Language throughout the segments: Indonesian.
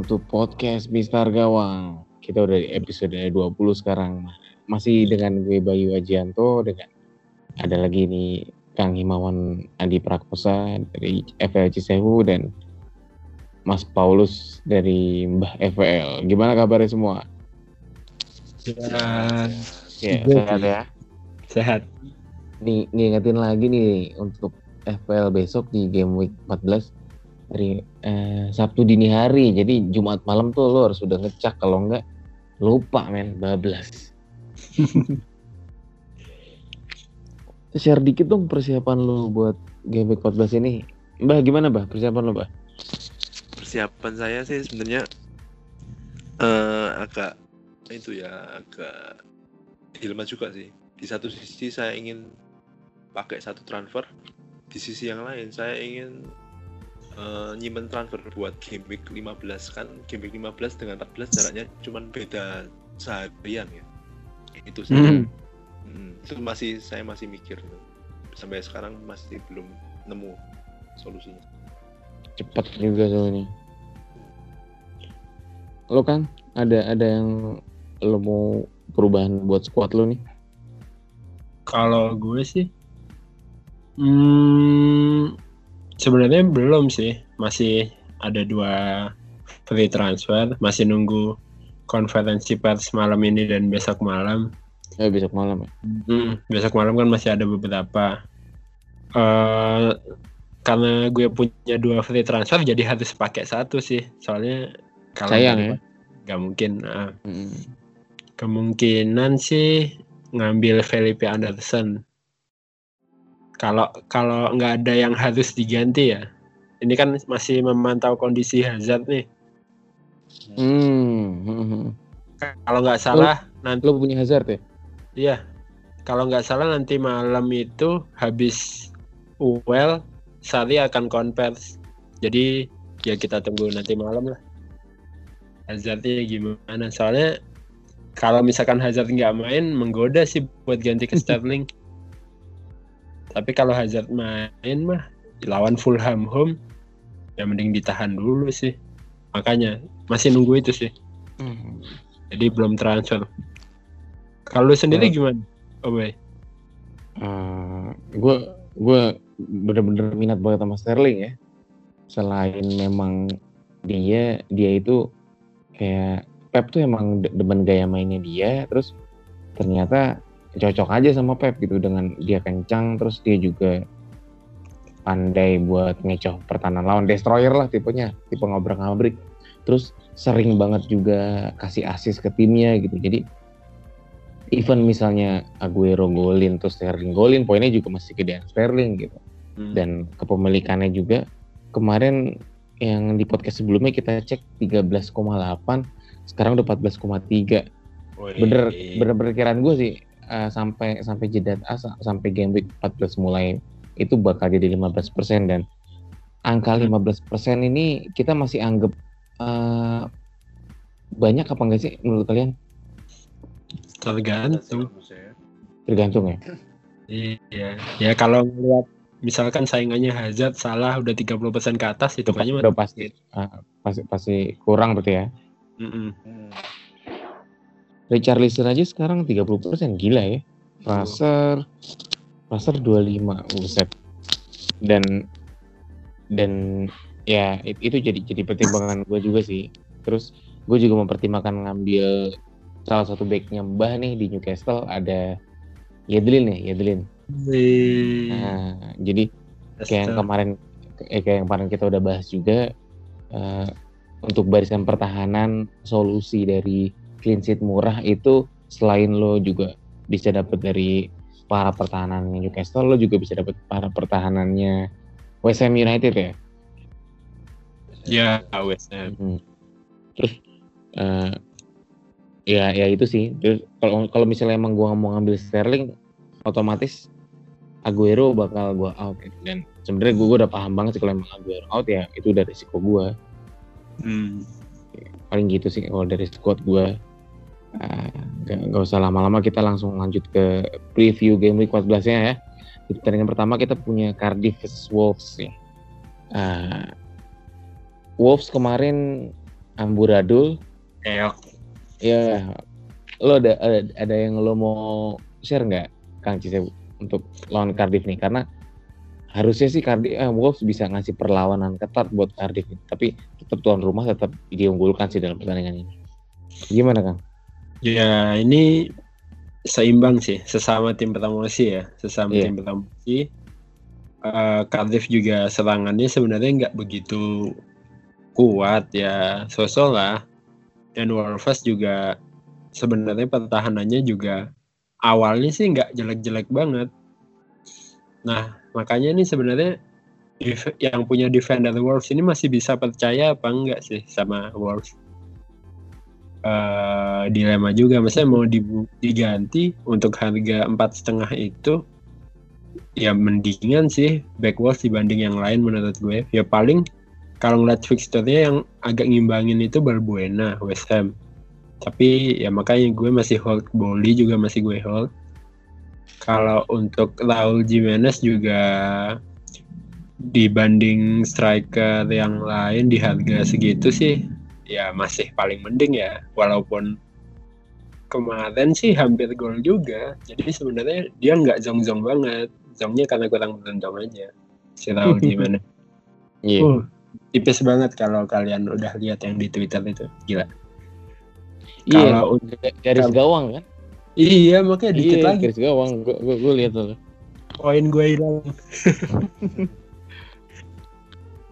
welcome to podcast Mister Gawang. Kita udah di episode 20 sekarang. Masih dengan gue Bayu Ajianto dengan ada lagi nih Kang Himawan Adi Prakosa dari FLC Sewu dan Mas Paulus dari Mbah FL. Gimana kabarnya semua? Ya, Ya, sehat ya. sehat. Nih, ngingetin lagi nih untuk FPL besok di game week 14 dari eh, Sabtu dini hari. Jadi Jumat malam tuh lo harus udah ngecek kalau enggak lupa men bablas. Share dikit dong persiapan lo buat game week 14 ini. Mbah gimana Mbah persiapan lo Mbah? persiapan saya sih sebenarnya eh agak itu ya agak dilema juga sih. Di satu sisi saya ingin pakai satu transfer, di sisi yang lain saya ingin eh, nyimpen transfer buat game week 15 kan game week 15 dengan 14 jaraknya cuman beda seharian ya. Itu sih. Hmm. Hmm, itu masih saya masih mikir sampai sekarang masih belum nemu solusinya. Cepat juga soalnya. Lo kan ada ada yang lo mau perubahan buat squad lo nih? Kalau gue sih, hmm, sebenarnya belum sih. Masih ada dua free transfer. Masih nunggu konferensi pers malam ini dan besok malam. Eh besok malam ya. Hmm, besok malam kan masih ada beberapa. eh karena gue punya dua free transfer, jadi harus pakai satu sih. Soalnya kalau Sayang ya. nggak mungkin. ah. Mm. kemungkinan sih ngambil Felipe Anderson. Kalau kalau nggak ada yang harus diganti ya. Ini kan masih memantau kondisi Hazard nih. Hmm. Kalau nggak salah nanti Lo punya Hazard ya? iya. Kalau nggak salah nanti malam itu habis UEL Sari akan konvers. Jadi ya kita tunggu nanti malam lah. Hazardnya gimana? Soalnya kalau misalkan Hazard nggak main menggoda sih buat ganti ke Sterling. Tapi kalau Hazard main mah lawan Fulham home ya mending ditahan dulu sih. Makanya masih nunggu itu sih. Hmm. Jadi belum transfer. Kalau sendiri Oh. gimana? Oh boy. gue gue bener-bener minat banget sama Sterling ya. Selain memang dia dia itu kayak Pep tuh emang de- demen gaya mainnya dia, terus ternyata cocok aja sama Pep gitu dengan dia kencang, terus dia juga pandai buat ngecoh pertahanan lawan, destroyer lah tipenya, tipe ngobrak-ngabrik. Terus sering banget juga kasih assist ke timnya gitu. Jadi even misalnya Aguero golin terus Sterling golin poinnya juga masih gedean Sterling gitu Hmm. dan kepemilikannya juga kemarin yang di podcast sebelumnya kita cek 13,8 sekarang udah 14,3 Woi. bener bener perkiraan gue sih eh, sampai sampai jeda ah, sa- sampai game week 14 mulai itu bakal jadi 15% dan angka 15% ini kita masih anggap eh, banyak apa enggak sih menurut kalian? Tergantung. tergantung ya? Iya. Ya kalau ngeliat misalkan saingannya Hazard salah udah 30% ke atas itu udah, kayaknya udah pasti ah, pasti pasti kurang berarti ya Mm-mm. Richarlison aja sekarang 30% gila ya. Fraser Fraser 25 buset. Dan dan ya it- itu jadi jadi pertimbangan gue juga sih. Terus gue juga mempertimbangkan ngambil salah satu backnya Mbah nih di Newcastle ada Yedlin ya, Yedlin. Nah, jadi kayak yang kemarin eh, kayak yang kemarin kita udah bahas juga eh, untuk barisan pertahanan solusi dari clean sheet murah itu selain lo juga bisa dapat dari para pertahanannya Newcastle lo juga bisa dapat para pertahanannya West Ham United ya ya West Ham. Hmm. terus eh, ya ya itu sih terus kalau kalau misalnya emang gua mau ngambil Sterling otomatis Aguero bakal gua out ya. dan sebenarnya gua, gua udah paham banget sih kalau emang Aguero out ya itu udah risiko gua Hmm. paling gitu sih kalau dari squad gua Ah, nggak nggak usah lama-lama kita langsung lanjut ke preview game week 14 nya ya di pertandingan pertama kita punya Cardiff vs Wolves ya Ah, Wolves kemarin amburadul. Eok. Ya, lo ada, ada ada yang lo mau share nggak, Kang Cise untuk lawan Cardiff nih? Karena harusnya sih Cardiff eh, Wolves bisa ngasih perlawanan ketat buat Cardiff nih. tapi tetap tuan rumah tetap diunggulkan sih dalam pertandingan ini gimana Kang? Ya ini seimbang sih sesama tim promosi ya sesama Iya. tim promosi Eh, Cardiff juga serangannya sebenarnya nggak begitu kuat ya sosok lah. Dan Wolves juga sebenarnya pertahanannya juga awalnya sih nggak jelek-jelek banget. Nah makanya nih sebenarnya yang punya defender Wolves ini masih bisa percaya apa enggak sih sama Wolves eh dilema juga. Misalnya mau diganti untuk harga empat setengah itu ya mendingan sih back Wolves dibanding yang lain menurut gue. Ya paling kalau ngeliat fixturenya yang agak ngimbangin itu Balbuena West Ham. Tapi ya makanya gue masih hold Boli juga masih gue hold. Kalau untuk Raul Jimenez juga dibanding striker yang lain di harga segitu sih ya masih paling mending ya. Walaupun kemarin sih hampir gol juga. Jadi sebenarnya dia nggak zong-zong banget. Zongnya karena kurang beruntung aja si Raul gimana? Iya. uh, tipis banget kalau kalian udah lihat yang di Twitter itu. Gila. Iya, kalau ga- garis kalau- gawang kan? iya makanya dikit Iya, lagi. garis gawang. Gue gue gue lihat tuh. poin gue hilang.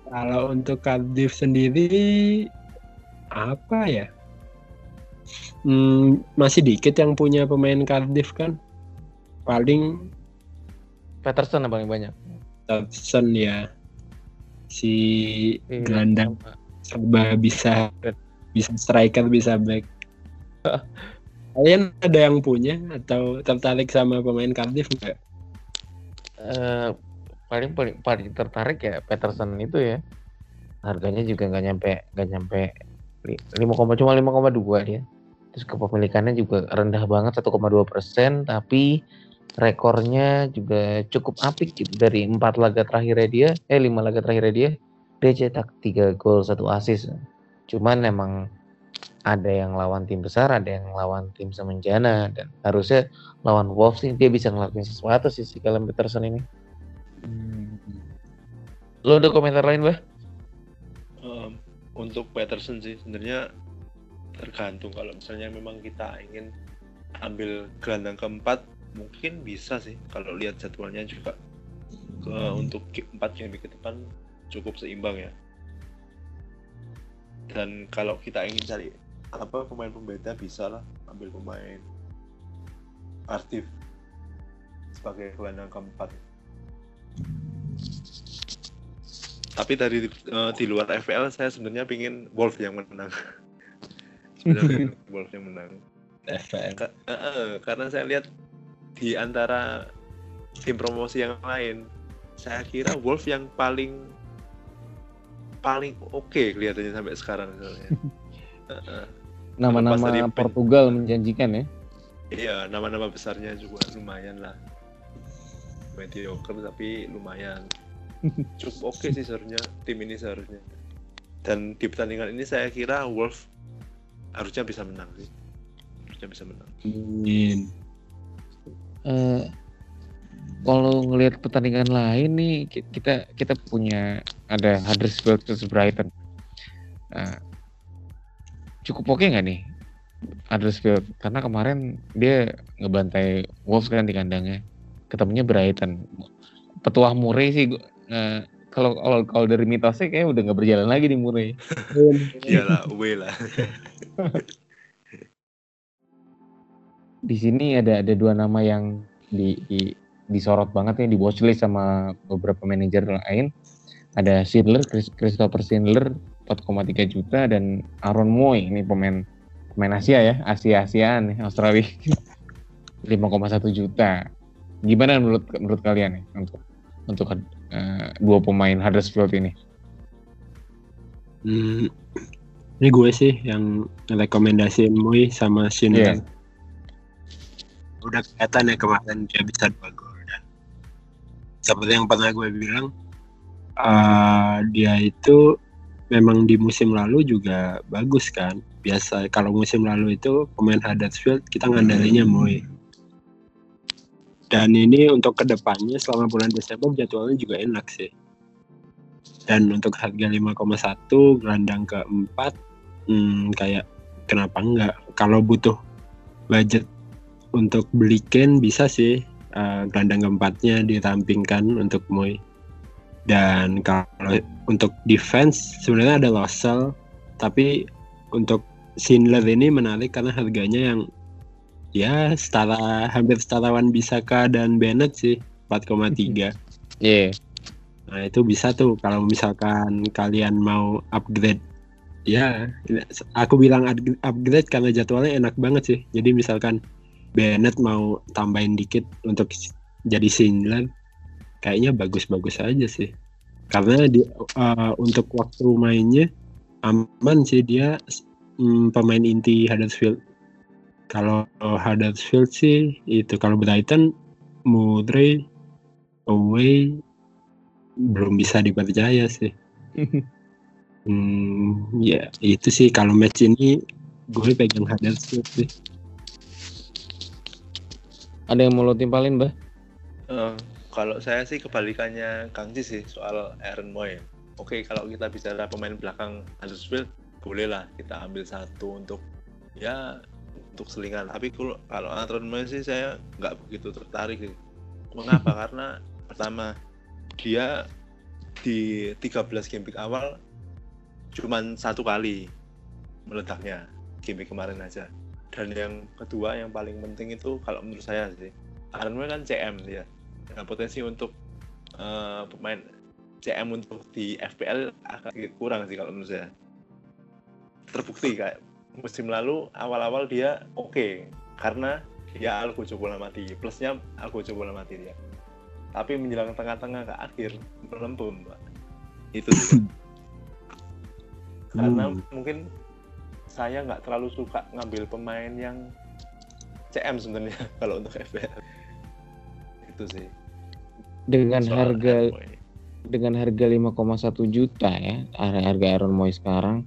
Kalau untuk Cardiff sendiri apa ya? Hmm, masih dikit yang punya pemain Cardiff kan? Paling Peterson yang paling banyak. Thompson ya. Si Iya, gelandang serba bisa bisa striker bisa back. Kalian ada yang punya atau tertarik sama pemain Cardiff enggak Eh, paling paling paling tertarik ya Peterson itu ya. Harganya juga nggak nyampe nggak nyampe li- lima koma cuma 5,2 dia. Terus kepemilikannya juga rendah banget 1,2 persen, tapi rekornya juga cukup apik gitu dari empat laga terakhirnya dia, eh lima laga terakhirnya dia, dia cetak tiga gol satu assist. Cuman emang ada yang lawan tim besar, ada yang lawan tim semenjana dan harusnya lawan Wolves nih dia bisa ngelakuin sesuatu sih si Callum Peterson ini. Lo ada komentar lain, Bah? Untuk Peterson sih sebenarnya tergantung. Kalau misalnya memang kita ingin ambil gelandang keempat mungkin bisa sih. Kalau lihat jadwalnya juga ke untuk ki- empat game ke depan cukup seimbang ya. Dan kalau kita ingin cari apa pemain pembeda bisa lah ambil pemain aktif sebagai gelandang keempat tapi dari eh, di luar FPL saya sebenarnya pingin Wolf yang menang. Sebenarnya Wolf yang menang. FPL Ka- eh, eh, karena saya lihat di antara tim promosi yang lain saya kira Wolf yang paling paling oke kelihatannya sampai sekarang misalnya Nama-nama pen- Portugal menjanjikan ya. iya nama-nama besarnya juga lumayan lah. Mediocre tapi lumayan cukup oke sih seharusnya tim ini seharusnya dan di pertandingan ini saya kira Wolf harusnya bisa menang sih harusnya bisa menang Amin. Eh, kalau ngelihat pertandingan lain nih ki- kita kita punya ada Huddersfield versus Brighton. Nah, cukup oke nggak nih Huddersfield karena kemarin dia ngebantai Wolves kan di kandangnya. Ketemunya Brighton. Petuah Murray sih eh, kalau kalau kalau dari mitosnya kayak udah nggak berjalan lagi di Murray. iyalah away lah di sini ada ada dua nama yang di, di- disorot banget nih di watchlist sama beberapa manajer lain. Ada Schindler, Chris- Christopher Schindler 4,3 juta dan Aaron Moy ini pemain pemain Asia ya, Asia Asiaan nih Australia 5,1 juta. Gimana menurut menurut kalian nih untuk untuk eh, dua pemain Huddersfield ini? Hmm, ini gue sih yang rekomendasiin Mui sama Schindler. Iya. Udah kelihatan ya kemarin dia bisa dua gol dan seperti yang pernah gue bilang, eh, dia itu memang di musim lalu juga bagus kan. Biasa kalau musim lalu itu pemain Huddersfield kita ngandalinya Moy. Dan ini untuk ke depannya selama bulan Desember jadwalnya juga enak sih. Dan untuk harga 5,1 gelandang keempat, hmm, kayak kenapa enggak? Kalau butuh budget untuk beli Ken bisa sih uh, gelandang keempatnya dirampingkan untuk Moy. Dan kalau untuk defense sebenarnya ada Losel, tapi untuk Schindler ini menarik karena harganya yang ya setara hampir setara Wan Bisaka dan Bennett sih 4,3. Iya. Yeah. Nah, itu bisa tuh kalau misalkan kalian mau upgrade. Ya, aku bilang upgrade karena jadwalnya enak banget sih. Jadi misalkan Bennett mau tambahin dikit untuk jadi Schindler, kayaknya bagus-bagus aja sih. Karena di, uh, untuk waktu mainnya aman sih dia um, pemain inti Huddersfield kalau Huddersfield sih itu kalau Brighton Mudray away belum bisa dipercaya sih. hmm, ya itu sih kalau match ini gue pegang Huddersfield sih. Ada yang mau lo timpalin, Mbah? Uh, kalau saya sih kebalikannya Kang Ji sih soal Aaron Moy. Oke, kalau kita bicara pemain belakang Huddersfield, bolehlah kita ambil satu untuk ya untuk selingan. Tapi kalau kalau Aaron sih saya nggak begitu tertarik mengapa? Karena pertama dia di 13 game week awal cuman satu kali meledaknya game kemarin aja. Dan yang kedua yang paling penting itu kalau menurut saya sih Aaron kan CM dia nah, potensi untuk uh, pemain CM untuk di FPL agak kurang sih kalau menurut saya. Terbukti kayak musim lalu awal-awal dia oke. Okay, karena dia Algo bola mati plusnya Algo bola mati dia. Tapi menjelang tengah-tengah ke akhir melempem pak. Itu karena hmm. mungkin saya nggak terlalu suka ngambil pemain yang CM sebenarnya kalau untuk FPL itu sih. Dengan Soal harga dengan harga 5,1 juta ya harga Aaron Moy sekarang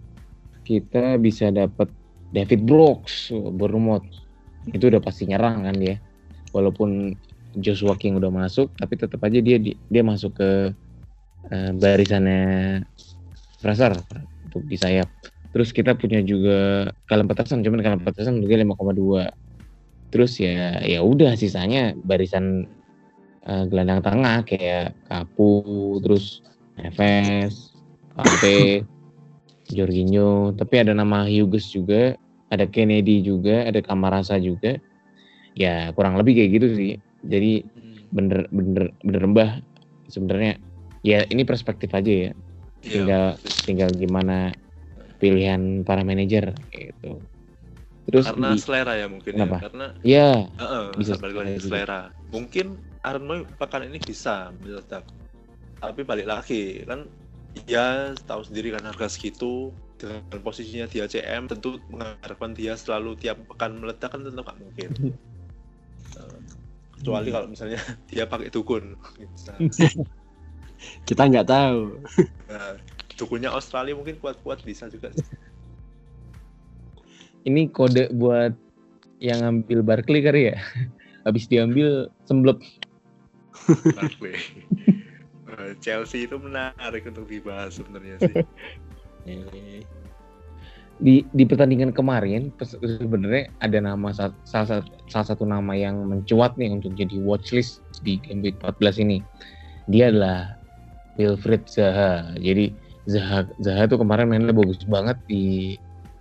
kita bisa dapat David Brooks Bournemouth. Itu udah pasti nyerang kan dia. Walaupun Joshua King udah masuk tapi tetap aja dia dia masuk ke uh, barisannya Fraser untuk di sayap terus kita punya juga kalian petasan cuman kalian petasan juga 5,2 terus ya ya udah sisanya barisan uh, gelandang tengah kayak Kapu terus Neves Ante Jorginho tapi ada nama Hughes juga ada Kennedy juga ada Kamarasa juga. Ya kurang lebih kayak gitu sih. Jadi hmm. bener bener bener mbah sebenarnya. Ya ini perspektif aja ya. Iya, tinggal yeah. tinggal gimana pilihan para manajer gitu. Terus karena di, selera ya mungkin kenapa? ya karena ya uh -uh, bisa balik lagi selera mungkin Arnold pekan ini bisa meledak tapi balik lagi kan ya tahu sendiri kan harga segitu dengan posisinya dia CM tentu mengharapkan dia selalu tiap pekan meledak kan tentu nggak mungkin. Uh, kecuali kalau misalnya dia pakai dukun. Kita nggak tahu. Nah, dukunnya Australia mungkin kuat-kuat bisa juga ini kode buat yang ngambil Barkley kali ya? Habis diambil semblep. Eh, Chelsea itu menarik untuk dibahas sebenarnya sih. Di di pertandingan kemarin sebenarnya ada nama salah, salah, salah satu nama yang mencuat nih untuk jadi watchlist di game week 14 ini. Dia adalah Wilfried Zaha. Jadi Zaha Zaha tuh kemarin mainnya bagus banget di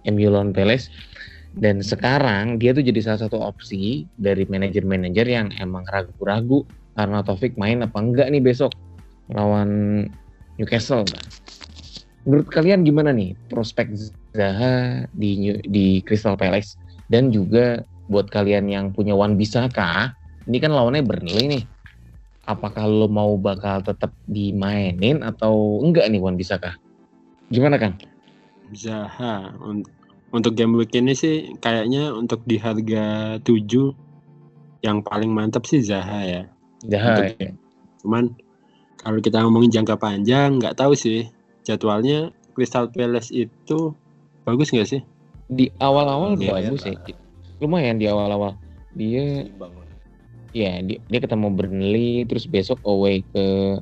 MU lawan Palace. Dan sekarang dia tuh jadi salah satu opsi dari manajer-manajer yang emang ragu-ragu karena Taufik main apa enggak nih besok lawan Newcastle. Menurut kalian gimana nih prospek Zaha di di Crystal Palace? Dan juga buat kalian yang punya Wan Bisaka ini kan lawannya Burnley nih. Apakah lo mau bakal tetap dimainin atau enggak nih Wan Bisaka gimana kan Zaha. Untuk game week ini sih kayaknya untuk di harga 7 yang paling mantap sih Zaha ya. Zaha ya. cuman kalau kita ngomongin jangka panjang nggak tahu sih jadwalnya Crystal Palace itu bagus nggak sih? Di awal-awal Lumayan bagus ya. lah. Lumayan di awal-awal. Dia ya dia, dia ketemu Burnley terus besok away ke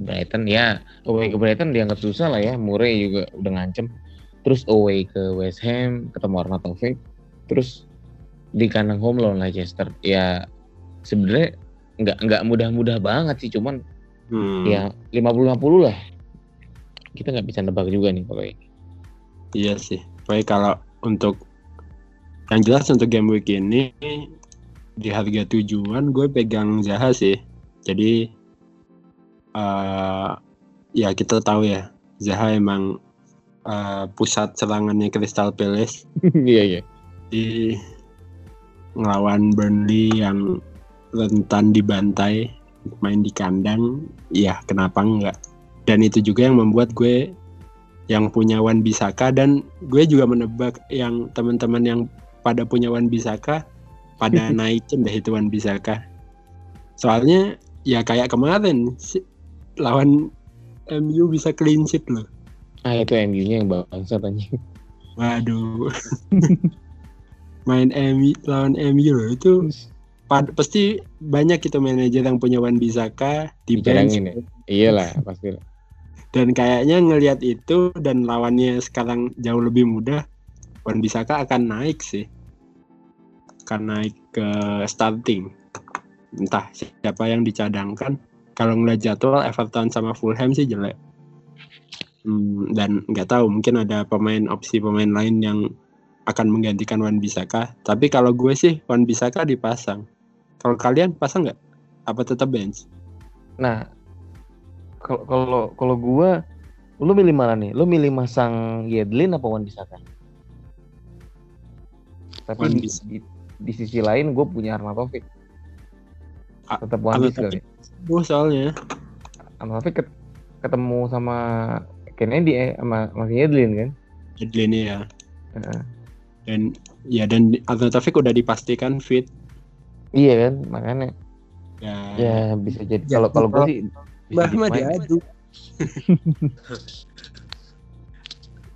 Brighton ya away ke Brighton dianggap susah lah ya Murray juga udah ngancem terus away ke West Ham ketemu Arnautovic terus di kandang home lawan Leicester ya sebenarnya nggak nggak mudah-mudah banget sih cuman Hmm, ya 50-50 lah. Kita nggak bisa nebak juga nih kalau ini Iya sih. Baik kalau untuk yang jelas untuk game week ini di harga tujuan gue pegang Zaha sih. Jadi eh ya kita tahu ya Zaha emang eh, pusat serangannya Crystal Palace. Iya iya. Di ngelawan Burnley yang rentan dibantai main di kandang ya kenapa enggak? Dan itu juga yang membuat gue yang punya Wan Bisaka dan gue juga menebak yang teman-teman yang pada punya Wan Bisaka pada naikin deh itu Wan Bisaka. Soalnya ya kayak kemarin lawan MU bisa clean sheet loh. Ah itu MU-nya yang bangsa tanya waduh. Main MU lawan MU loh itu pad- pasti banyak itu manajer yang punya Wan Bisaka di bench. Ya? Iyalah pasti dan kayaknya ngelihat itu dan lawannya sekarang jauh lebih mudah Wan Bisaka akan naik sih. Akan naik ke starting. Entah siapa yang dicadangkan. Kalau ngeliat jadwal Everton sama Fulham sih jelek. Hmm, dan nggak tahu mungkin ada pemain opsi pemain lain yang akan menggantikan Wan Bisaka. Tapi kalau gue sih Wan Bisaka dipasang kalau kalian pasang nggak apa tetap bench Nah, kalau kalau kalau gua lu milih mana nih? Lu milih masang Yedlin apa Wan Bisaka? Tapi Wan di, di, di sisi lain gue punya Arnautovic. A- Tetap Wan Bis Arnautovic. kali. gue soalnya Arnautovic ket- ketemu sama Kennedy eh sama masih Yedlin kan? Edlin ya Heeh. dan ya dan Arnautovic udah dipastikan fit Iya kan, makanya ya, ya bisa jadi Ya, kalau kalau gue sih Mbah mah diadu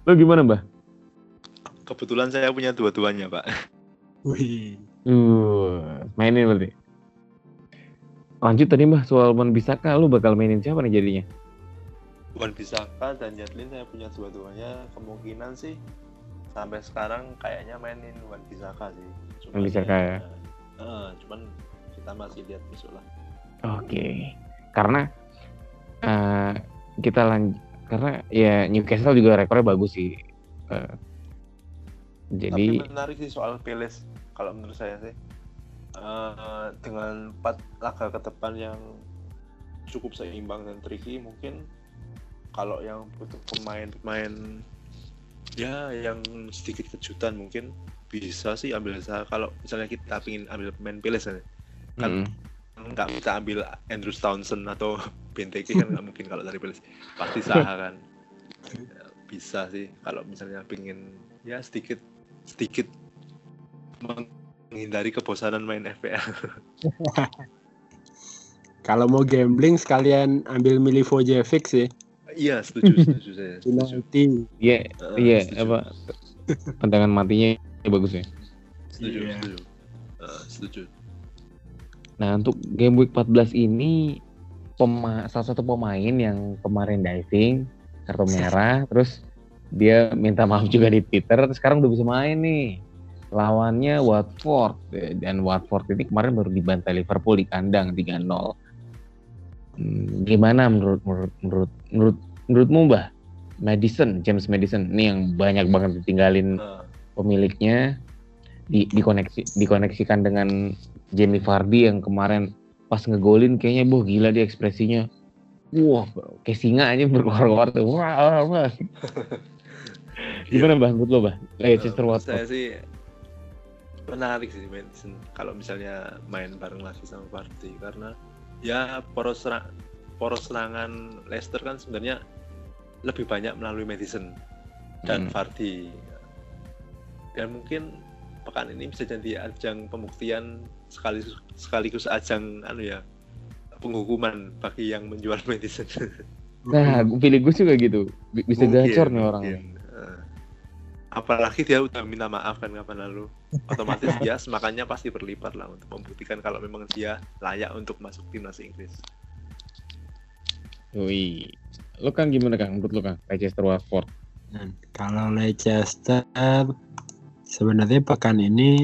Lu gimana, Mbah? Kebetulan saya punya dua-duanya, Pak. Wih. Uh, mainin berarti. Lanjut tadi Mbah soal Wan Bisaka, lu bakal mainin siapa nih jadinya? Wan Bisaka dan Jatlin saya punya dua-duanya kemungkinan sih sampai sekarang kayaknya mainin Wan Bisaka sih. Wan Bisaka ya? Eh, cuman kita masih lihat besok lah. Oke, karena eh, kita lanjut karena ya Newcastle juga rekornya bagus sih. Eh, jadi Tapi menarik sih soal Peles kalau menurut saya sih. Eh, dengan empat laga ke depan yang cukup seimbang dan tricky mungkin kalau yang butuh pemain-pemain ya yang sedikit kejutan mungkin bisa sih ambil saya kalau misalnya kita ingin ambil pemain Peles kan kan mm, nggak bisa ambil Andrew Townsend atau Benteke kan nggak mungkin kalau dari Peles pasti Saha kan. Ya, bisa sih kalau misalnya pingin ya sedikit sedikit menghindari kebosanan main FPL kalau mau gambling sekalian ambil Milivojevic sih. Iya setuju setuju saya setuju. Penalti iya Eh, iya setuju. apa tendangan matinya bagus ya. setuju Iya. setuju Eh, setuju Nah untuk game week 14 ini pema salah satu pemain yang kemarin diving kartu merah, terus dia minta maaf juga di Twitter, terus sekarang udah bisa main nih. Lawannya Watford dan Watford ini kemarin baru dibantai Liverpool di kandang 3-0. Hmm, gimana menurut menurut menurut menurut menurutmu Mbah? Madison, James Madison ini yang banyak banget ditinggalin Eh, pemiliknya di dikoneksi dikoneksikan dengan Jamie Vardy yang kemarin pas ngegolin kayaknya boh gila dia ekspresinya. Wah kayak singa aja berkeluar-keluar tuh. Wah, wah, wah. gimana bah menurut lo bah Leicester Eh, saya Watford. sih menarik sih Madison kalau misalnya main bareng lagi sama Vardy karena ya poros serang, poros serangan Leicester kan sebenarnya lebih banyak melalui Madison dan Hmm. Vardy dan mungkin pekan ini bisa jadi ajang pembuktian sekaligus sekaligus ajang anu ya penghukuman bagi yang menjual Madison Nah, pilih gue juga gitu. B- Bisa Mungkin, gacor nih orang. mungkin. Eh, apalagi dia udah minta maaf kan kapan lalu otomatis dia semakannya pasti berlipat lah untuk membuktikan kalau memang dia layak untuk masuk timnas Inggris Wih. Lo kan gimana Kang? Menurut lo Kang? Leicester Watford. Dan kalau Leicester sebenarnya pekan ini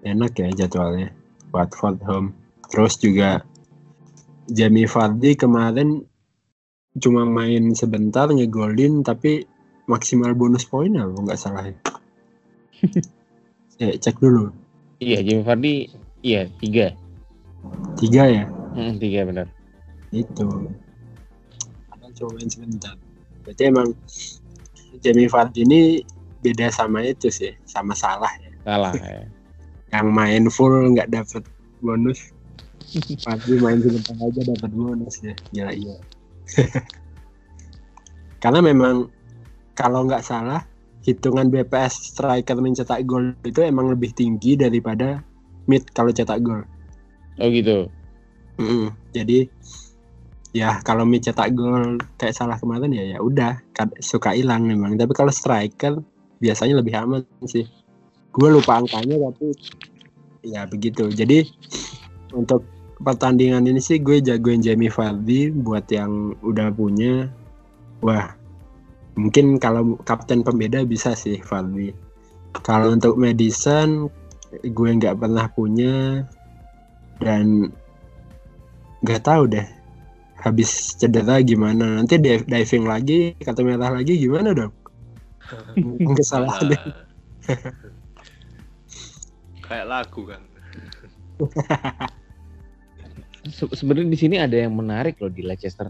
enak ya jadwalnya. Watford home. Terus juga Jamie Vardy kemarin cuma main sebentar ngegolin tapi maksimal bonus poin apa nggak salah ya. Saya cek dulu. Iya, Jamie Vardy. Iya, tiga. Tiga ya? Hmm, tiga benar. Itu. Cuma main sebentar. Berarti emang Jamie Vardy ini beda sama itu sih, sama salah ya. Salah ya. Yang main full nggak dapet bonus. Vardy main sebentar aja dapat bonus ya. Gila iya. Karena memang kalau nggak salah hitungan BPS striker mencetak gol itu emang lebih tinggi daripada mid kalau cetak gol. Oh gitu. Mm-mm. Jadi ya kalau mid cetak gol kayak salah kemarin ya ya udah kad- suka hilang memang. Tapi kalau striker biasanya lebih aman sih. Gue lupa angkanya tapi ya begitu. Jadi untuk pertandingan ini sih gue jagoin Jamie Vardy buat yang udah punya. Wah mungkin kalau kapten pembeda bisa sih Vardy. Kalau untuk Madison gue nggak pernah punya dan nggak tahu deh habis cedera gimana nanti di- diving lagi kartu merah lagi gimana dong Mungkin kesalahan. Nah. kayak lagu kan Se- Sebenarnya di sini ada yang menarik loh di Leicester.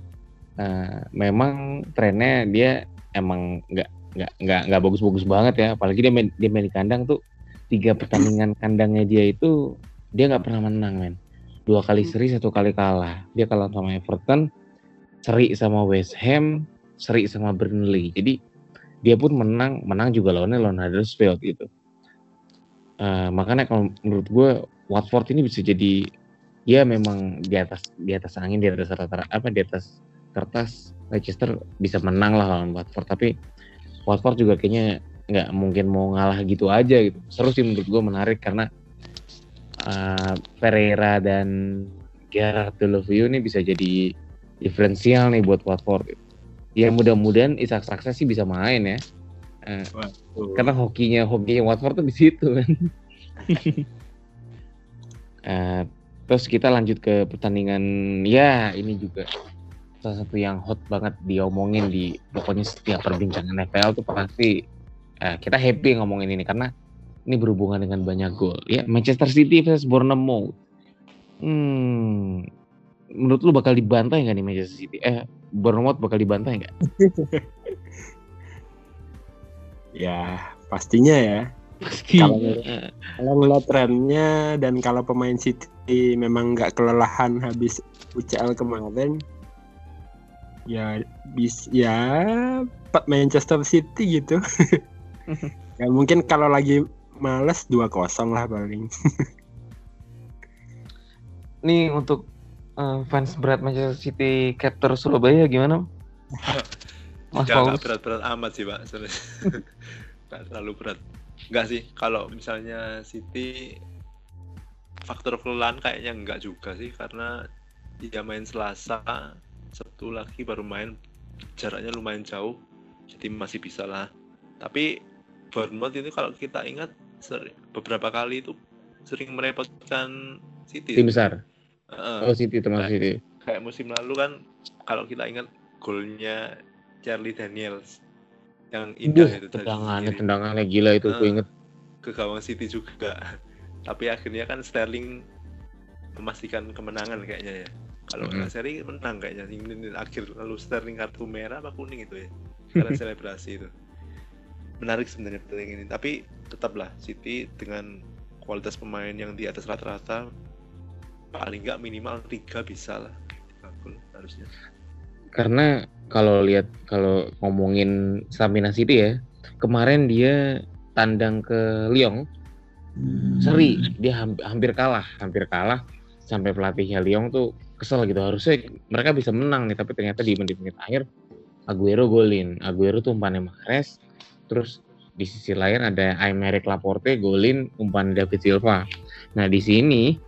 Nah, memang trennya dia emang nggak nggak nggak nggak bagus-bagus banget ya. Apalagi dia main, dia main di kandang tuh tiga pertandingan kandangnya dia itu dia nggak pernah menang men. Dua kali seri satu kali kalah. Dia kalah sama Everton, seri sama West Ham, seri sama Burnley. Jadi dia pun menang menang juga lawannya lawan Huddersfield gitu. Eh, makanya kalau menurut gue Watford ini bisa jadi ya memang di atas di atas angin di atas rata apa di atas kertas Leicester bisa menang lah lawan Watford. Tapi Watford juga kayaknya nggak mungkin mau ngalah gitu aja gitu. Seru sih menurut gue menarik karena uh, Pereira dan Gerard Deulofeu ini bisa jadi diferensial nih buat Watford ya mudah-mudahan Isak Saksa sih bisa main ya Eh, karena hokinya hokinya Watford tuh di situ kan. Eh, terus kita lanjut ke pertandingan ya ini juga salah satu yang hot banget diomongin di pokoknya setiap perbincangan NFL tuh pasti eh, kita happy ngomongin ini karena ini berhubungan dengan banyak gol ya Manchester City versus Bournemouth. Hmm, menurut lu bakal dibantai nggak nih Manchester City? Eh Bournemouth bakal dibantai nggak? ya pastinya ya Kalau- kalau ngeliat trennya dan kalau pemain City memang nggak kelelahan habis UCL kemarin ya bis ya Manchester City gitu ya mungkin kalau lagi males 2-0 lah paling nih untuk eh, fans berat Manchester City Captor Surabaya gimana? Mas Paulus. berat-berat amat sih pak nggak terlalu berat nggak sih kalau misalnya City faktor kelelahan kayaknya nggak juga sih karena dia main Selasa Sabtu lagi baru main jaraknya lumayan jauh jadi masih bisa lah tapi Bournemouth itu kalau kita ingat seri- beberapa kali itu sering merepotkan City Tim besar. Heeh Oh City termasuk City. kayak musim lalu kan kalau kita ingat golnya Charlie Daniels yang indah Duh, itu tendangannya tendangannya gila itu gue Ah. inget. ke gawang City juga tapi akhirnya kan Sterling memastikan kemenangan kayaknya ya kalau Mm-mm. nggak seri menang kayaknya menit akhir lalu Sterling kartu merah apa kuning itu ya karena selebrasi itu menarik sebenarnya pertandingan ini tapi tetaplah City dengan kualitas pemain yang di atas rata-rata paling nggak minimal tiga bisa lah. Gol harusnya. Karena kalau lihat kalau ngomongin stamina City ya, kemarin dia tandang ke Lyon. Seri dia hampir, hampir kalah, hampir kalah sampai pelatihnya Lyon tuh kesel gitu. Harusnya mereka bisa menang nih tapi ternyata di menit-menit akhir Aguero golin. Aguero tuh umpannya Mahrez terus di sisi lain ada Aymeric Laporte golin umpan David Silva. Nah di sini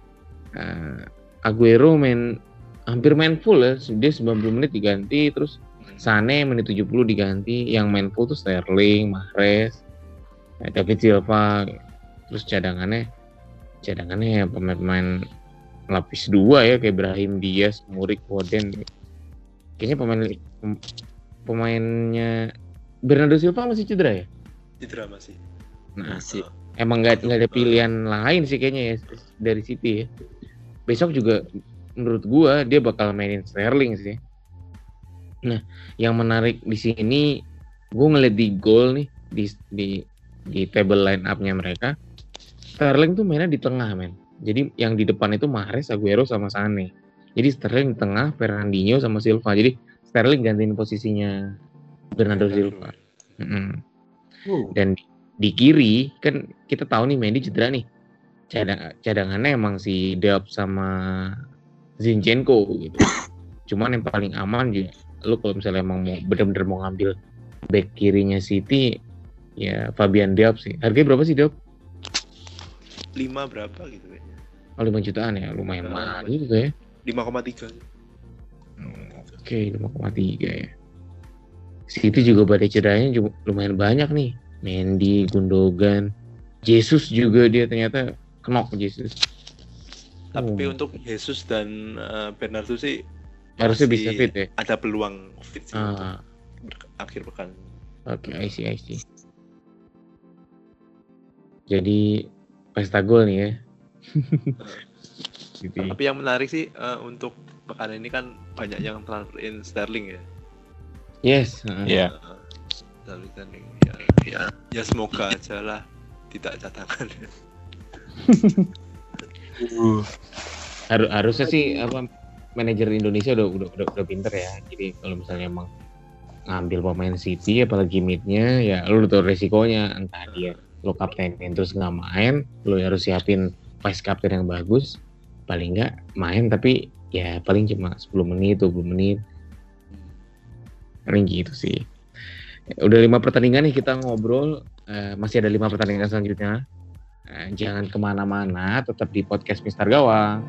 uh, Aguero main hampir main full ya dia 90 menit diganti terus Sane menit 70 diganti yang main full tuh Sterling Mahrez David Silva terus cadangannya cadangannya ya pemain-pemain lapis dua ya kayak Ibrahim Diaz, Murik, Foden. Kayaknya pemain pemainnya Bernardo Silva masih cedera ya? Cedera masih. Nah, masih. Emang nggak nggak ada pilihan lain sih kayaknya ya dari City ya. Besok juga menurut gua dia bakal mainin Sterling sih. Nah, yang menarik di sini gua ngeliat di gol nih di di di table line up-nya mereka. Sterling tuh mainnya di tengah men jadi yang di depan itu Mahrez, Aguero sama Sane. Jadi Sterling di tengah, Fernandinho sama Silva. Jadi Sterling gantiin posisinya Bernardo Silva. Mm -hmm. uh. Dan di, di kiri kan kita tahu nih Mendy cedera nih. Cadang, cadangannya emang si Delp sama Zinchenko gitu. Cuman yang paling aman juga lu kalau misalnya emang mau bener-bener mau ngambil back kirinya City ya Fabian Delp sih. Harganya berapa sih Delp? 5 berapa gitu ya. Oh 5 jutaan ya, lumayan mahal juga ya. 5,3. Oke, 5,3 ya. City juga badai cederanya lumayan banyak nih. Mendy, Gundogan, Jesus juga dia ternyata kenok Jesus. Tapi oh. untuk Jesus dan uh, Bernardo sih harusnya bisa fit ya. Ada peluang fit sih ah. akhir pekan. Oke, okay, I see, I see. Jadi pesta gol nih ya gitu. Tapi yang menarik sih uh, untuk pekan ini kan banyak yang transfer in Sterling ya. Yes. Iya. Uh, yeah. Sterling ya, ya, ya semoga aja lah tidak cadangan. uh. Harus harusnya sih apa manajer Indonesia udah udah udah, udah pinter ya. Jadi kalau misalnya emang ngambil pemain City apalagi midnya ya lu udah tahu resikonya. Entah dia lo kaptenin terus nggak main lo harus siapin vice captain yang bagus. Paling nggak main tapi ya paling cuma 10 menit 20 menit. Paling gitu sih. Udah lima pertandingan nih kita ngobrol. Uh, masih ada lima pertandingan selanjutnya uh, jangan ke mana-mana tetap di podcast Mister Gawang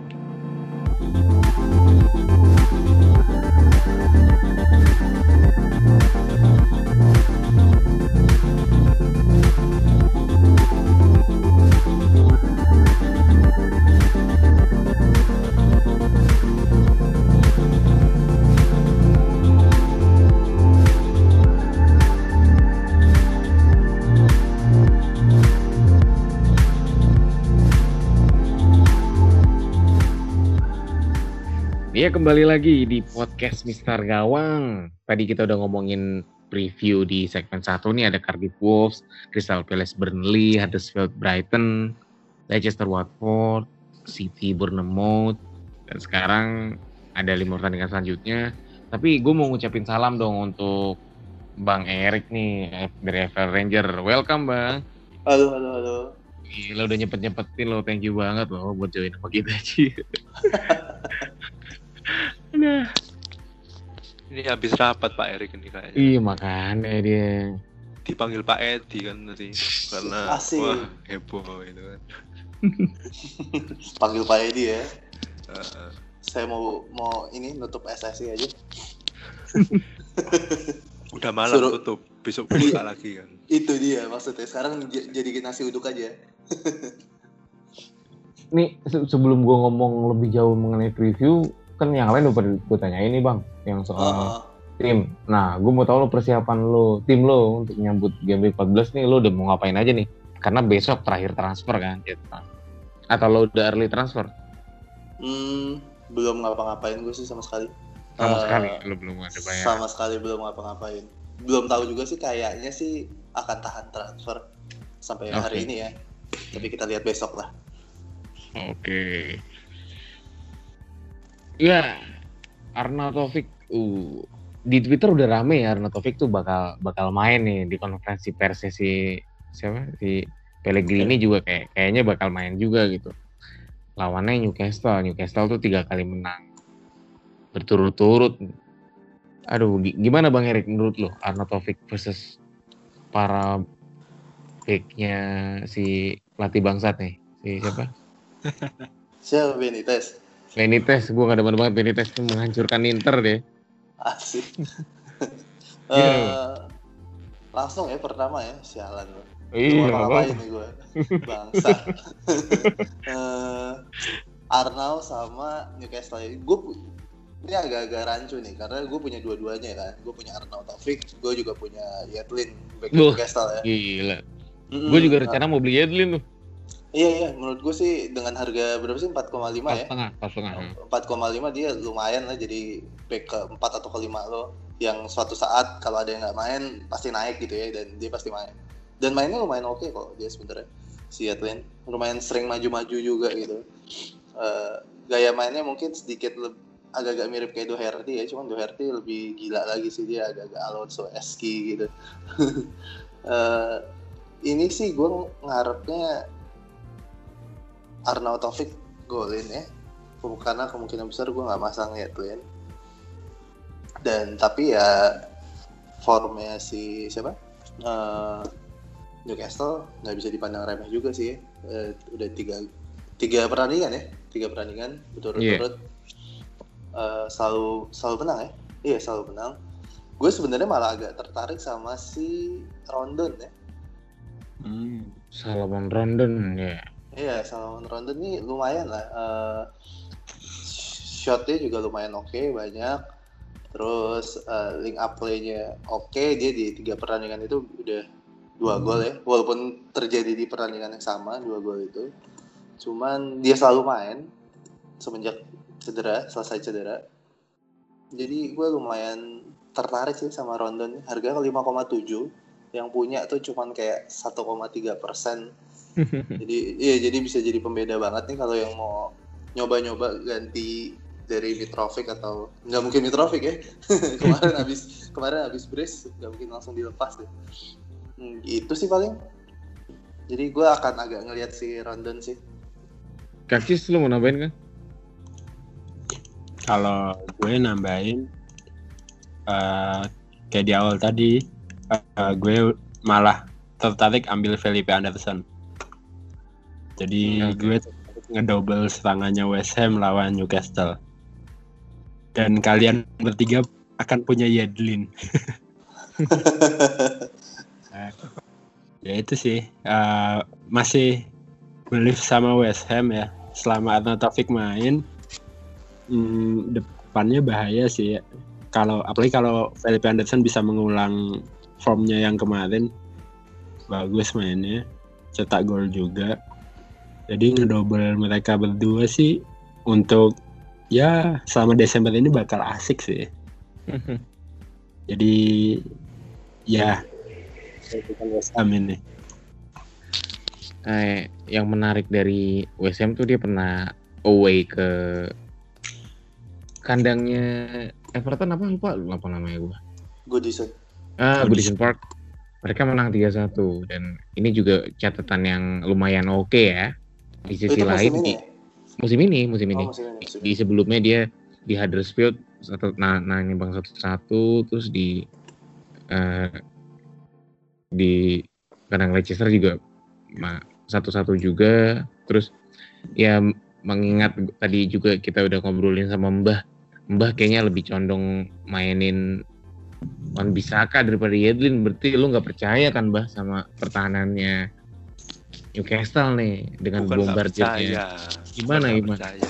Ya kembali lagi di podcast Mister Gawang. Tadi kita udah ngomongin preview di segmen satu nih ada Cardiff Wolves, Crystal Palace Burnley, Huddersfield Brighton, Leicester Watford, City Bournemouth, dan sekarang ada lima pertandingan selanjutnya. Tapi gue mau ngucapin salam dong untuk Bang Erik nih dari FL Ranger. Welcome Bang. Halo, halo, halo. Gila udah nyepet-nyepetin lo, thank you banget loh buat join sama kita sih. Nah. Ini habis rapat Pak Erik ini kayaknya. Iya makanya dia. Dipanggil Pak Edi kan tadi karena Asik. wah heboh itu kan. Panggil Pak Edi ya. Uh, Saya mau mau ini nutup SSI aja. Udah malam Suruh... tutup, besok buka iya. lagi kan. Itu dia maksudnya. Sekarang jadi nasi uduk aja. Nih sebelum gua ngomong lebih jauh mengenai preview, kan yang lain udah gue tanya ini bang yang soal uh. tim nah gue mau tahu lo persiapan lo tim lo untuk nyambut game week 14 nih lo udah mau ngapain aja nih karena besok terakhir transfer kan gitu. atau lo udah early transfer hmm, belum ngapa-ngapain gue sih sama sekali sama uh, sekali lo belum ada bayar sama sekali belum ngapa-ngapain belum tahu juga sih kayaknya sih akan tahan transfer sampai okay. hari ini ya tapi kita lihat besok lah oke okay. Ya, Arnautovic uh, di Twitter udah rame ya Arnautovic tuh bakal bakal main nih di konferensi pers si siapa si Pellegrini juga kayak kayaknya bakal main juga gitu. Lawannya Newcastle, Newcastle tuh tiga kali menang. berturut-turut. Aduh, gi- gimana Bang Erik menurut lo Arnautovic versus para backnya si pelatih bangsat nih? Si siapa? Siapa Benitez? Benitez, gue gak demen banget Benitez tuh menghancurkan Inter deh. Asik. Iya. Eh, langsung ya pertama ya, sialan lu. Iya, apa? nih gue? Bangsa. Eh, Arnau sama Newcastle. Gue ini agak-agak rancu nih karena gue punya dua-duanya kan. Gue punya Arnau Taufik, gue juga punya Yedlin back. Newcastle ya. Gila. Gue juga Nah, rencana mau beli Edlin tuh. Iya iya, menurut gue sih dengan harga berapa sih? 4,5 Pas ya? setengah, pas setengah. 4,5 dia lumayan lah. Jadi back ke 4 atau ke 5 lo. Yang suatu saat kalau ada yang nggak main pasti naik gitu ya. Dan dia pasti main. Dan mainnya lumayan oke kok dia sebenarnya. Si Atlin lumayan sering maju-maju juga gitu. Eh, gaya mainnya mungkin sedikit agak-agak mirip kayak Doherty ya. Cuman Doherty lebih gila lagi sih. Dia agak-agak Alonso eski gitu. Eh, ini sih gue ngarepnya Arnautovic golin ya. Karena kemungkinan besar gue nggak masang Yedlin dan tapi ya formnya si siapa? Eh, Newcastle nggak bisa dipandang remeh juga sih ya. Eh, udah tiga tiga pertandingan ya. Tiga pertandingan berturut-turut. Eh, selalu selalu menang ya. Iya selalu menang. Gue sebenarnya malah agak tertarik sama si Rondon ya. Hmm. Salomon Rondon ya. Iya, Salomon Rondon ini lumayan lah. Eh, shotnya juga lumayan oke, banyak. Terus eh, link up play-nya oke, dia di tiga pertandingan itu udah dua gol ya. Walaupun terjadi di pertandingan yang sama, dua gol itu. Cuman dia selalu main semenjak cedera, selesai cedera. Jadi gue lumayan tertarik sih sama Rondon. Harga 5,7 yang punya tuh cuman kayak 1,3 persen jadi iya jadi bisa jadi pembeda banget nih kalau yang mau nyoba-nyoba ganti dari Mitrovic atau nggak mungkin Mitrovic ya kemarin habis kemarin habis brace nggak mungkin langsung dilepas deh Hmm, itu sih paling jadi gue akan agak ngelihat si Rondon sih Kakis lu mau nambahin kan? Kalau gue nambahin eh, kayak di awal tadi, eh, gue malah tertarik ambil Felipe Anderson. Jadi Hmm, oke. gue ngedouble serangannya West Ham lawan Newcastle. Dan kalian bertiga akan punya Yedlin. Nah, ya itu sih eh, masih believe sama West Ham ya selama Arnautovic main hmm, depannya bahaya sih ya. kalau apalagi kalau Felipe Anderson bisa mengulang formnya yang kemarin bagus mainnya cetak gol juga jadi ngedouble mereka berdua sih untuk ya selama Desember ini bakal asik sih jadi ya bukan West Ham ini Eh, yang menarik dari WSM tuh dia pernah away ke kandangnya Everton apa lupa lupa namanya gua. Goodison Ah, Goodison. Goodison Park. Mereka menang 3-1 dan ini juga catatan yang lumayan oke ya. Di sisi itu lain musim ini? di musim ini, musim ini. Oh, musim ini, musim Di sebelumnya dia di Huddersfield satu nah, nah ini bang satu satu terus di eh, di kandang Leicester juga satu satu juga. Terus ya mengingat tadi juga kita udah ngobrolin sama Mbah Mbah kayaknya lebih condong mainin Wan Bisaka daripada Yedlin. Berarti lu nggak percaya kan Mbah sama pertahanannya Newcastle nih dengan Bukan bombardirnya. Gimana, Bukan gimana? percaya.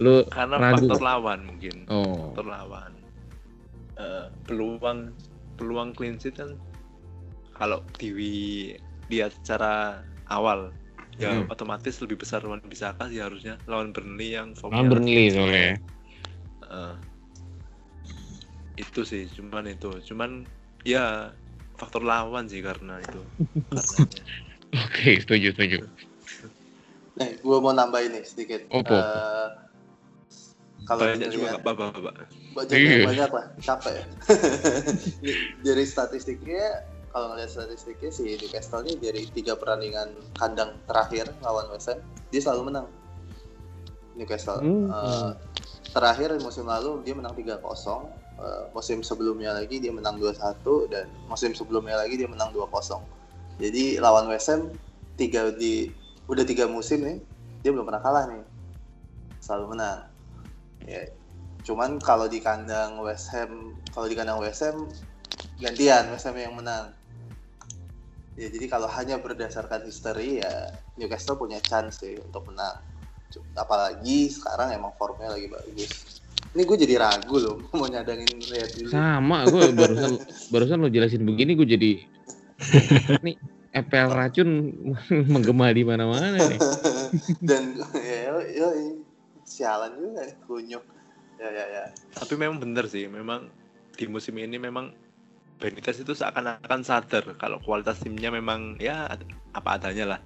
lu Karena Ragu. faktor lawan mungkin. oh Faktor lawan. Eh, peluang peluang clean sheet kan kalau di lihat secara awal ya Hmm. otomatis lebih besar Wan Bisaka sih harusnya lawan Burnley yang Lawan Burnley soalnya Eh, itu sih cuman itu cuman ya faktor lawan sih karena itu karenanya. oke setuju setuju Nih, gue mau nambahin nih sedikit. Apa? Eh, kalau banyak juga nggak apa-apa Pak. banyak Iya. banyak lah capek ya dari statistiknya kalau ngeliat statistiknya si Newcastle ini dari tiga pertandingan kandang terakhir lawan West Ham dia selalu menang Newcastle Hmm. Eh, terakhir musim lalu dia menang 3-0 Eh, musim sebelumnya lagi dia menang 2-1 dan musim sebelumnya lagi dia menang 2-0 jadi lawan West Ham tiga di udah tiga musim nih dia belum pernah kalah nih. Selalu menang. Ya cuman kalau di kandang West Ham kalau di kandang West Ham gantian West Ham yang menang. Ya jadi kalau hanya berdasarkan history ya Newcastle punya chance sih untuk menang. Apalagi sekarang emang formnya lagi bagus. Ini gue jadi ragu loh mau nyadangin lihat dulu Sama, gue barusan barusan lo jelasin begini gue jadi nih EPL racun menggema di mana-mana nih. dan ya yo, yo, sialan juga ya, kunyuk ya ya ya Tapi memang bener sih, memang di musim ini memang Benitez itu seakan-akan sadar kalau kualitas timnya memang ya apa adanya lah.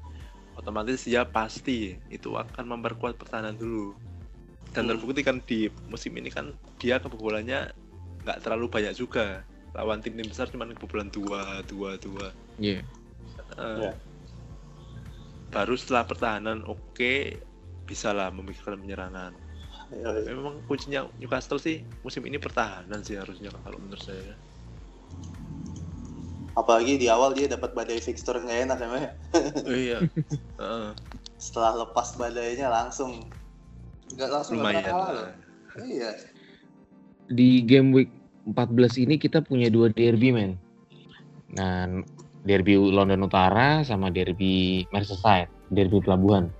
Otomatis ya pasti itu akan memperkuat pertahanan dulu. Dan Hmm. terbukti kan di musim ini kan dia kebobolannya nggak terlalu banyak juga. Lawan tim-tim besar cuma kebobolan dua, dua, dua. Iya. Eh, Ya. Baru setelah pertahanan oke bisa lah memikirkan penyerangan. Ya, ya. Memang kuncinya Newcastle sih musim ini pertahanan sih harusnya kalau menurut saya. apalagi di awal dia dapat badai fixture nggak enak ya Oh iya. Heeh. setelah lepas badainya langsung nggak langsung lumayan. kalah iya Di game week 14 ini kita punya dua derby men. Nah, derby London Utara sama derby Merseyside, derby pelabuhan.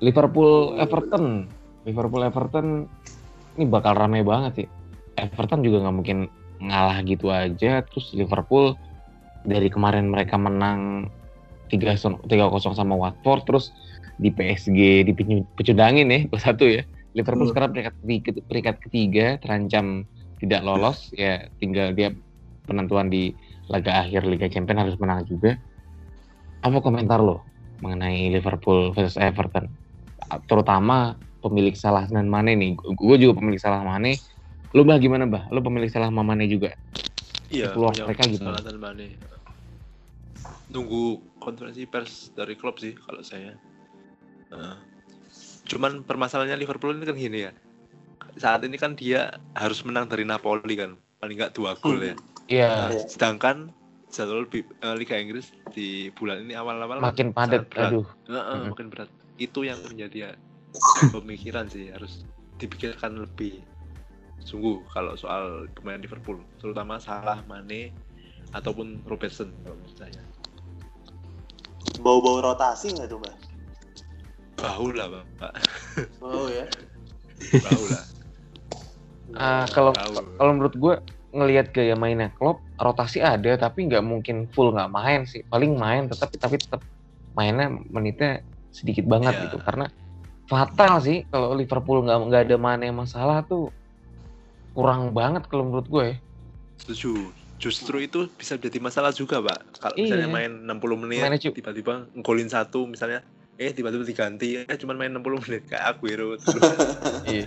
Liverpool Everton, Liverpool Everton ini bakal ramai banget sih. Everton juga nggak mungkin ngalah gitu aja. Terus Liverpool dari kemarin mereka menang 3-0 3-0 sama Watford, terus di PSG di pecundangin ya, satu ya. Liverpool Hmm. sekarang peringkat peringkat ketiga terancam tidak lolos ya tinggal dia penentuan di laga akhir Liga Champions harus menang juga. Apa komentar lo mengenai Liverpool versus Everton? Terutama pemilik salah dan Mane nih. Gue juga pemilik salah Mane. Lo bah gimana bah? Lo pemilik salah sama Mane juga? Iya, punya mereka gimana? kesalahan Mane. Nunggu konferensi pers dari klub sih kalau saya. Heeh. cuman permasalahannya Liverpool ini kan gini ya. Saat ini kan dia harus menang dari Napoli kan, paling nggak dua gol ya. Iya. Iya. Sedangkan jadwal eh, Liga Inggris di bulan ini awal-awal Makin padat. Aduh. Heeh, Mhm. makin berat. Itu yang menjadi ya, pemikiran sih harus dipikirkan lebih sungguh kalau soal pemain Liverpool, terutama Salah, Mane ataupun Robertson kalau menurut saya. bau-bau rotasi nggak tuh mbak Bau lah, Pak. oh ya Bau lah. Ah, kalau kalau menurut gue ngelihat gaya mainnya Klopp rotasi ada tapi nggak mungkin full nggak main sih paling main tetap tapi tetap mainnya menitnya sedikit banget Iya. gitu karena fatal sih kalau Liverpool nggak nggak ada mana yang masalah tuh kurang banget kalau menurut gue ya. Setuju. Justru itu bisa jadi masalah juga, Pak. Kalau misalnya Iya. main 60 menit, tiba-tiba ngolin satu misalnya, eh tiba-tiba diganti, eh cuma main 60 menit kayak Aguero. Iya.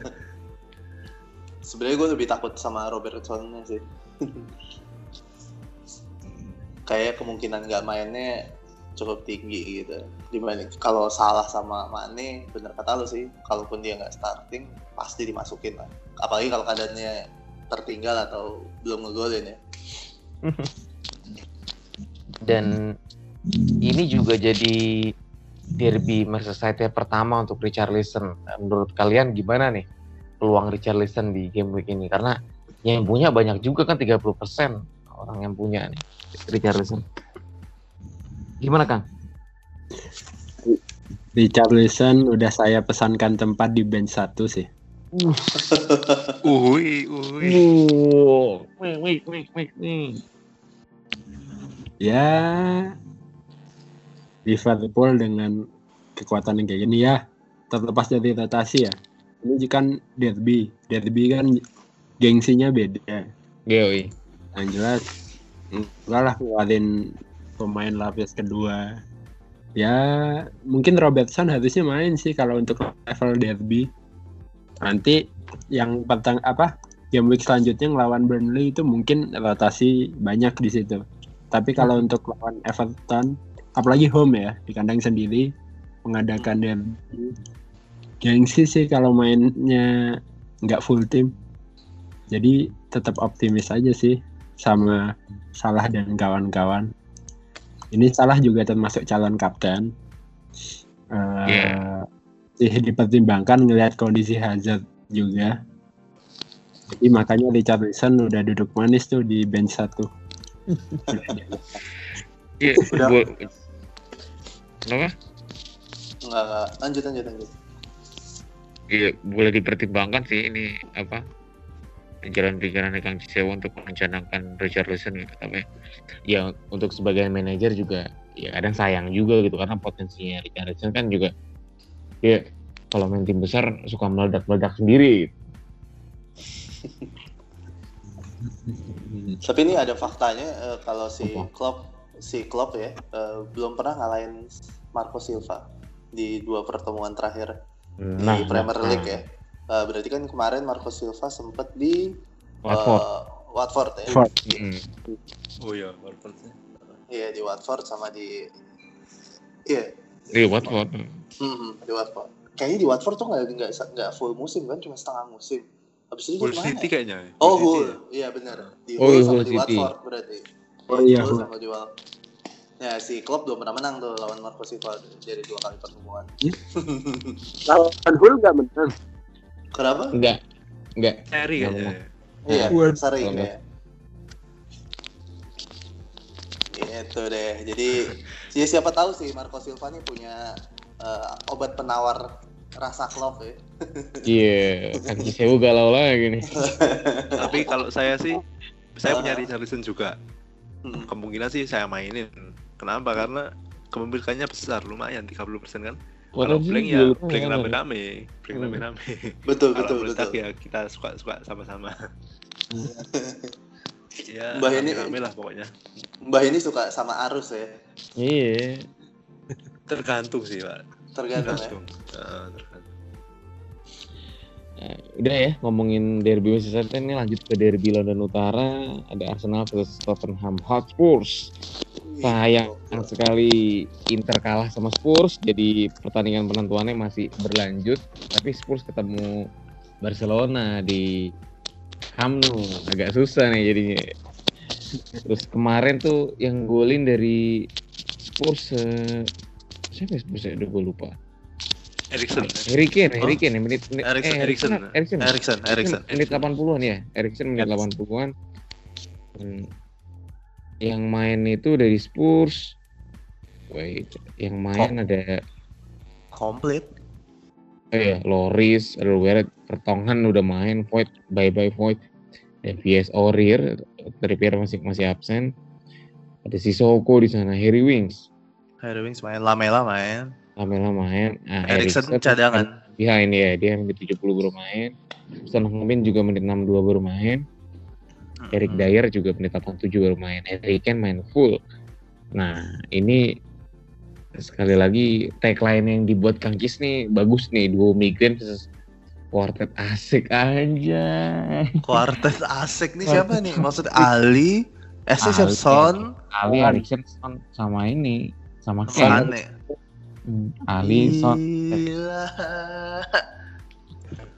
Sebenarnya gue lebih takut sama Robertsonnya sih. Kayak kemungkinan nggak mainnya cukup tinggi gitu. Dibanding kalau salah sama Mane bener kata lu sih. Kalaupun dia nggak starting pasti dimasukin lah. Apalagi kalau keadaannya tertinggal atau belum ngegolin ya. Dan ini juga jadi derby Merseyside pertama untuk Richarlison. Nah, Menurut kalian gimana nih peluang Richarlison di game week ini? Karena yang punya banyak juga kan 30% orang yang punya nih Richarlison. Gimana Kang? Richarlison udah saya pesankan tempat di bench satu sih. Uhui, uhui. Wow, wih, wih, wih, wih, wih. Ya Liverpool dengan kekuatan yang kayak gini ya terlepas dari rotasi ya. Ini kan derby, derby kan gengsinya beda. Geoi. Yang jelas enggak lah ngeluarin pemain lapis kedua. Ya mungkin Robertson harusnya main sih kalau untuk level derby. Nanti yang petang apa game week selanjutnya ngelawan Burnley itu mungkin rotasi banyak di situ. Tapi kalau untuk lawan Everton, apalagi home ya di kandang sendiri mengadakan derby, gengsi sih kalau mainnya nggak full tim. Jadi tetap optimis aja sih sama Salah dan kawan-kawan. Ini Salah juga termasuk calon kapten. Eh, Iya. sih dipertimbangkan ngelihat kondisi Hazard juga. Jadi makanya Richarlison udah duduk manis tuh di bench satu. Iya, Udah. bo- Kenapa? Nggak, nggak. lanjut lanjut lanjut. Iya, boleh dipertimbangkan sih ini apa jalan pikiran Kang Cisewo untuk merencanakan Richarlison gitu tapi ya untuk sebagai manajer juga ya kadang sayang juga gitu karena potensinya Richarlison kan juga ya kalau main tim besar suka meledak-meledak sendiri gitu. Tapi ini ada faktanya eh, kalau si Apa? Klopp si Klopp ya eh, belum pernah ngalahin Marco Silva di dua pertemuan terakhir Nah, di Premier nah, League ya. Eh, berarti kan kemarin Marco Silva sempat di Watford. eh, Watford ya. Watford. Mm. Oh iya, Watford. Iya di Watford sama di Iya, Iya, Watford. mhm, di Watford. Kayaknya di Watford tuh nggak nggak nggak full musim kan, cuma setengah musim. Habis itu Hull City ya? kayaknya. Oh, Hull City Hull. ya? Iya benar. Di Oh, Hull iya, sama Hull di City. Watford berarti. Oh iya, Hull Hull. sama di Watford. Ya, si Klopp belum pernah menang tuh lawan Marco Silva dari dua kali pertemuan. Lawan Hull nggak menang. Kenapa? Enggak. Enggak. Seri menang. Iya, Kalau ya. Itu deh. Jadi ya siapa tahu sih Marco Silva nih punya eh, obat penawar rasa klop ya. Iya, Kang Cisewo galau lagi nih. Tapi kalau saya sih, saya punya. Richarlison juga. Hmm. Kemungkinan sih saya mainin. Kenapa? Karena kepemilikannya besar, lumayan 30% kan. Kalau blank ya lumayan. blank rame-rame, blank Hmm. rame-rame. Betul betul betul. ya kita suka-suka sama-sama. ya, Mbah ini- rame lah pokoknya. Mbah ini suka sama arus ya. Iya. Tergantung sih, Pak. Tergantung ya. Tergantung. Tergantung. Nah, udah ya ngomongin derby Merseyside ini lanjut ke derby London Utara ada Arsenal versus Tottenham Hotspurs sayang sekali Inter kalah sama Spurs jadi pertandingan penentuannya masih berlanjut tapi Spurs ketemu Barcelona di Camp Nou agak susah nih jadinya terus kemarin tuh yang golin dari Spurs eh, siapa ya Spurs ya udah gue lupa Erikson. Oh. Harry Kane, menit, menit Erikson, eh, Erikson. Erikson, Erikson, Erikson. menit 80-an ya, Erikson menit 80-an. Yang main itu dari Spurs. Wait, yang main ada Komplit. oh ya, Loris, Alderweireld, Vertonghen udah main, Void, bye bye Void. Dan VS Aurier, Trippier masih masih absen. Ada Sissoko di sana, Harry Wings, Harry Wings main, Lamela main. Lamela main. Nah, Erikson cadangan. behind ya dia menit 70 baru main Heung-min juga menit 62 baru main Eric. Dyer juga menit 87 baru main Harry Kane main full nah ini sekali lagi tagline yang dibuat Kang Kis nih bagus nih duo migran quartet asik aja Quartet asik nih siapa nih? Maksud Ali, eh Ali. siapa Son, Ali Son. Erikson Son sama ini sama Sane. Hmm, Ali Son Gila.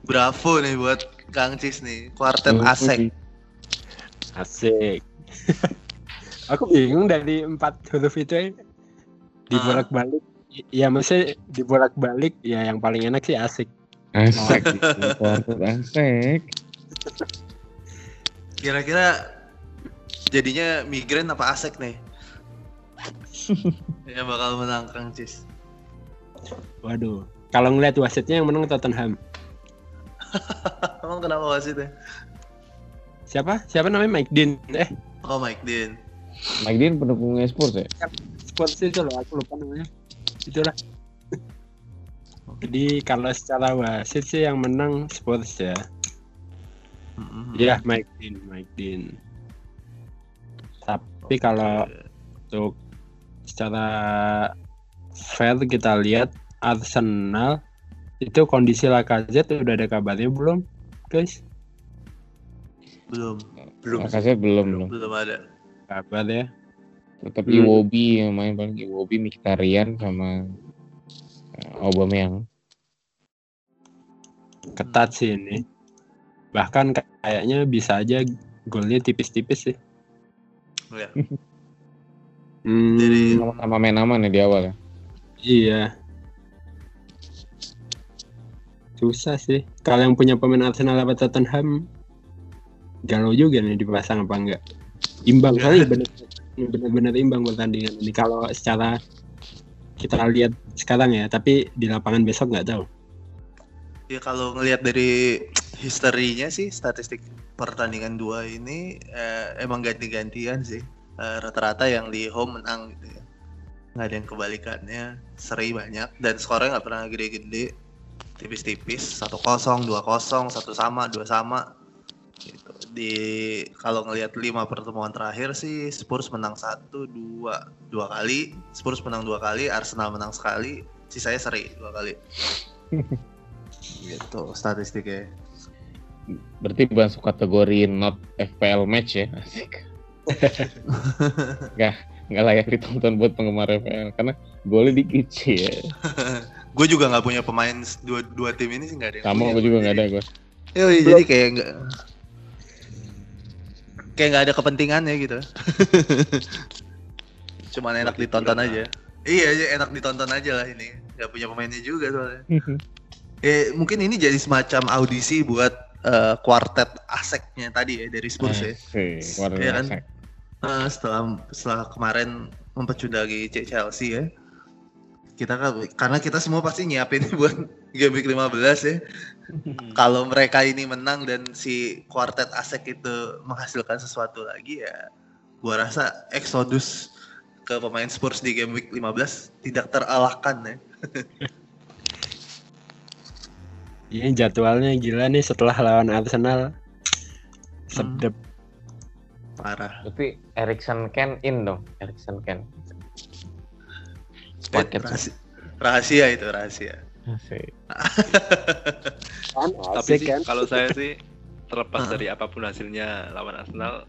Bravo nih buat Kang Cis nih. Quartet asik. Asik. Aku bingung dari empat huruf itu ya. Dibolak-balik. Ya maksudnya dibolak-balik ya yang paling enak sih asik. asik asik Kira-kira jadinya migrain apa asik nih? ya bakal menang Kang Cis. Waduh. Kalau ngeliat wasitnya yang menang Tottenham. Emang kenapa wasitnya? Siapa? Siapa namanya Mike Dean? Eh, Oh Mike Dean. Mike Dean pendukungnya Spurs ya Spurs itu loh, aku lupa namanya. Itulah. Jadi kalau secara wasit sih yang menang Spurs ya. Mm-mm. Ya, Mike Dean, Mike Dean. Tapi kalau untuk secara fair kita lihat Arsenal itu kondisi Lacazette udah ada kabarnya belum, guys? Belum Belum. Lacazette belum belum belum ada. Kabar ya. tetap Hmm. Iwobi yang main paling Iwobi Mkhitaryan sama uh, Aubameyang ketat sih ini. Bahkan kayaknya bisa aja golnya tipis-tipis sih. Ya. Hmm, Dari- Sama-sama main aman ya di awal ya. Iya. Susah sih. Kalau yang punya pemain Arsenal apa Tottenham, galau juga nih dipasang apa enggak. Imbang kali bener bener-bener imbang pertandingan ini. Kalau secara kita lihat sekarang ya, tapi di lapangan besok nggak tahu. Ya kalau ngelihat dari historinya sih statistik pertandingan dua ini eh, emang ganti-gantian sih. Eh, rata-rata yang di home menang gitu ya. Nggak ada yang kebalikannya, seri banyak dan skornya nggak pernah gede-gede. Tipis-tipis, 1-0, 2-0, satu sama, dua sama. Gitu. Di kalau ngelihat lima pertemuan terakhir sih Spurs menang satu, dua, dua kali, Spurs menang dua kali, Arsenal menang sekali, sisanya seri dua kali. gitu statistiknya. Berarti masuk kategori not FPL match ya. Asik. Nggak nggak layak ditonton buat penggemar FPL karena golnya dikit sih ya. gue juga nggak punya pemain dua dua tim ini sih nggak ada. Sama punya. gue juga nggak ada gue. Yoi, jadi kayak nggak kayak nggak ada kepentingannya gitu. Cuman enak ditonton aja. Iya, iya, enak ditonton aja lah ini. Nggak punya pemainnya juga soalnya. Eh, mungkin ini jadi semacam audisi buat eh, kuartet aseknya tadi ya dari Spurs ya. Luar Iya kan? biasa. Eh, setelah setelah kemarin mempecundangi C- Chelsea ya. Kita kan karena kita semua pasti nyiapin buat game week 15 ya. Kalau mereka ini menang dan si kuartet Asek itu menghasilkan sesuatu lagi ya gua rasa Exodus ke pemain Spurs di game week 15 tidak teralahkan ya. Iya jadwalnya gila nih setelah lawan Arsenal. Sedep. Parah. Berarti Erikson Ken in dong, Erikson Ken. Eh, Paket rahasia, rahasia itu rahasia. Asik. Tapi sih kan. kalau saya sih terlepas Ah. dari apa pun hasilnya lawan Arsenal,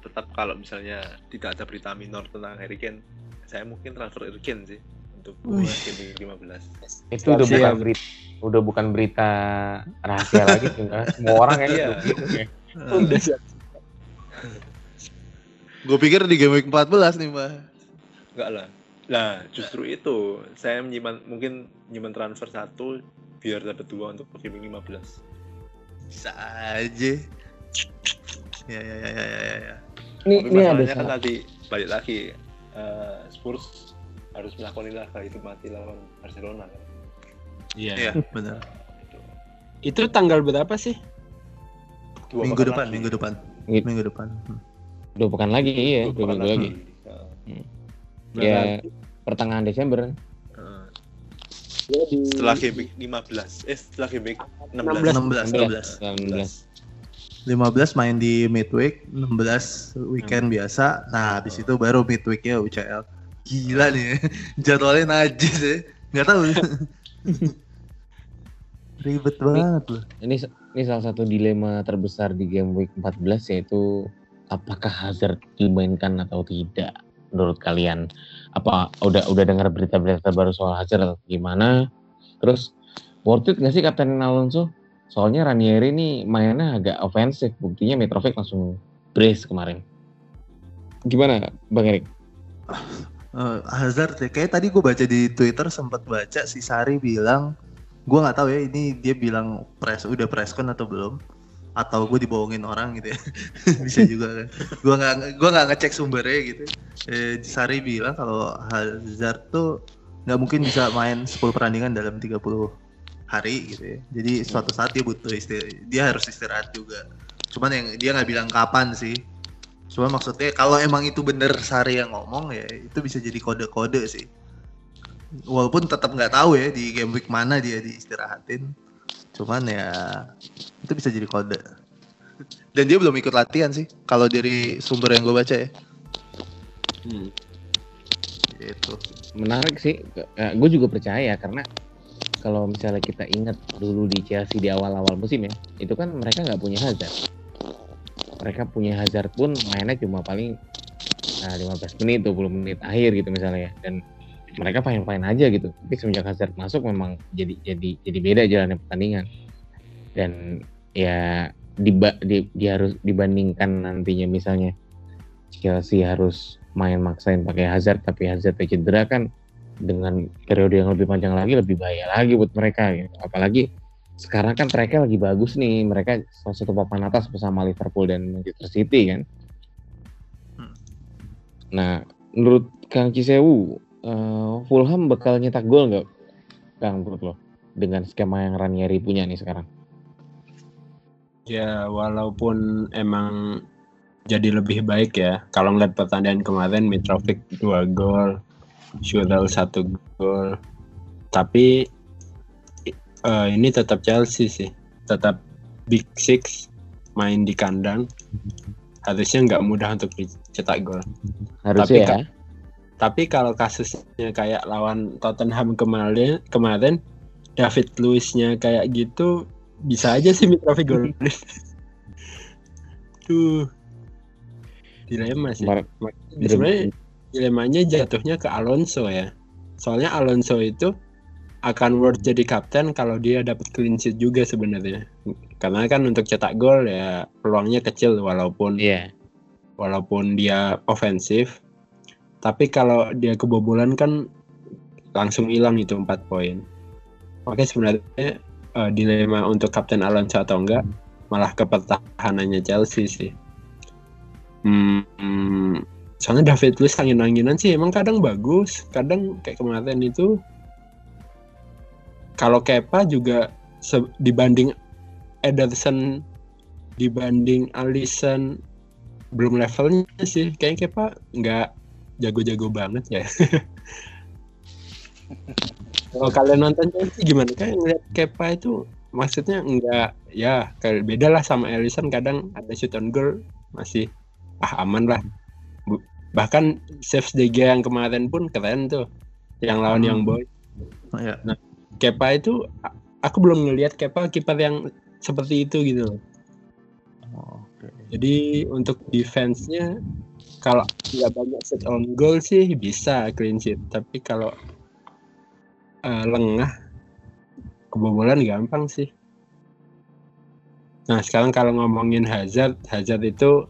tetap kalau misalnya tidak ada berita minor tentang Harry Kane, saya mungkin transfer Harry Kane sih untuk game week 15. Itu udah bukan berita, udah bukan berita rahasia lagi? Semua orang kayaknya Iya. udah gitu ya. Gue pikir di game week 14 nih, Mbak. Enggak lah. Nah, justru itu saya menyimpan mungkin menyimpan transfer satu biar dapat dua untuk week 15. Bisa aja. Ya ya ya ya ya. ya. Ini, Tapi ini masalahnya kan tadi balik lagi eh, Spurs harus melakukan laga hidup mati lawan Barcelona kan. Iya. Iya, benar. Itu. Itu tanggal berapa sih? Dua Minggu depan, lagi. minggu depan. Gitu. Minggu depan. Hmm. Dua pekan lagi iya, Dua dua pekan minggu lagi. Nah, Ya pertengahan Desember. Dia di setelah game week 15 eh setelah game week 16 16, 16. 15 main di midweek, 16 weekend biasa. Nah, habis itu baru midweeknya UCL. Gila nih, ya. jadwalnya najis ya. Nggak tahu. Ribet banget loh. Ini ini salah satu dilema terbesar di game week 14 yaitu apakah Hazard dimainkan atau tidak menurut kalian? Apa udah udah dengar berita-berita baru soal Hazard atau gimana? Terus worth it nggak sih Kapten Alonso? Soalnya Ranieri ini mainnya agak ofensif, buktinya Mitrovic langsung brace kemarin. Gimana Bang Erik? Eh, Hazard ya, kayak tadi gue baca di Twitter sempat baca si Sari bilang, gue nggak tahu ya ini dia bilang press udah presscon atau belum, atau gue dibohongin orang gitu ya, bisa juga kan. Gue nggak gua nggak ngecek sumbernya gitu. Eh, Sari bilang kalau Hazard tuh nggak mungkin bisa main 10 perandingan dalam 30 hari gitu ya. Jadi suatu saat dia butuh istirahat, dia harus istirahat juga. Cuman yang dia nggak bilang kapan sih. Cuma maksudnya kalau emang itu bener Sari yang ngomong ya itu bisa jadi kode-kode sih. Walaupun tetap nggak tahu ya di game week mana dia diistirahatin. Cuman ya itu bisa jadi kode. Dan dia belum ikut latihan sih kalau dari sumber yang gue baca ya. Hmm. Gitu. menarik sih. gue juga percaya karena kalau misalnya kita ingat dulu di Chelsea di awal-awal musim ya, itu kan mereka nggak punya Hazard. Mereka punya Hazard pun mainnya cuma paling nah, 15 menit, 20 menit akhir gitu misalnya ya. Dan mereka fine-fine aja gitu. Tapi semenjak Hazard masuk memang jadi jadi jadi beda jalannya pertandingan. dan ya diba, di, dia harus dibandingkan nantinya misalnya Chelsea harus main maksain pakai Hazard tapi Hazard cedera kan dengan periode yang lebih panjang lagi lebih bahaya lagi buat mereka gitu. apalagi sekarang kan mereka lagi bagus nih mereka salah satu papan atas bersama Liverpool dan Manchester City kan Hmm. nah menurut Kang Cisewu uh, Fulham bakal nyetak gol nggak Kang menurut lo dengan skema yang Ranieri punya nih sekarang Ya walaupun emang jadi lebih baik ya. Kalau ngeliat pertandingan kemarin Mitrovic 2 gol, Shurel 1 gol. Tapi eh, ini tetap Chelsea sih. Tetap Big Six main di kandang. Harusnya nggak mudah untuk dicetak gol. harusnya ya Kak- Tapi kalau kasusnya kayak lawan Tottenham kemarin, kemarin David Luiz-nya kayak gitu, bisa aja sih Mitrovic golin. Tuh. Dilema sih. Sebenarnya dilemanya jatuhnya ke Alonso ya. Soalnya Alonso itu akan worth jadi kapten kalau dia dapat clean sheet juga sebenarnya. Karena kan untuk cetak gol ya peluangnya kecil walaupun Iya. walaupun dia ofensif. Tapi kalau dia kebobolan kan langsung hilang itu 4 poin. Oke sebenarnya eh, dilema untuk kapten Alonso atau enggak malah ke pertahanannya Chelsea sih. Hmm, soalnya David Luiz angin-anginan sih emang kadang bagus, kadang kayak kemarin itu kalau Kepa juga dibanding Ederson dibanding Alisson belum levelnya sih kayaknya Kepa nggak jago-jago banget ya kalau kalian nonton Chelsea gimana kayak ngeliat Kepa itu maksudnya nggak ya kayak beda lah sama Alisson kadang ada shoot on goal masih ah aman lah Bu- bahkan saves Gea yang kemarin pun keren tuh yang lawan Hmm. yang boy Oh, ya. Kepa itu aku belum ngelihat Kepa kiper yang seperti itu gitu loh. Oh, oke. Jadi untuk defense-nya kalau nggak banyak set on goal sih bisa clean sheet, tapi kalau eh, lengah kebobolan gampang sih. Nah sekarang kalau ngomongin Hazard, Hazard itu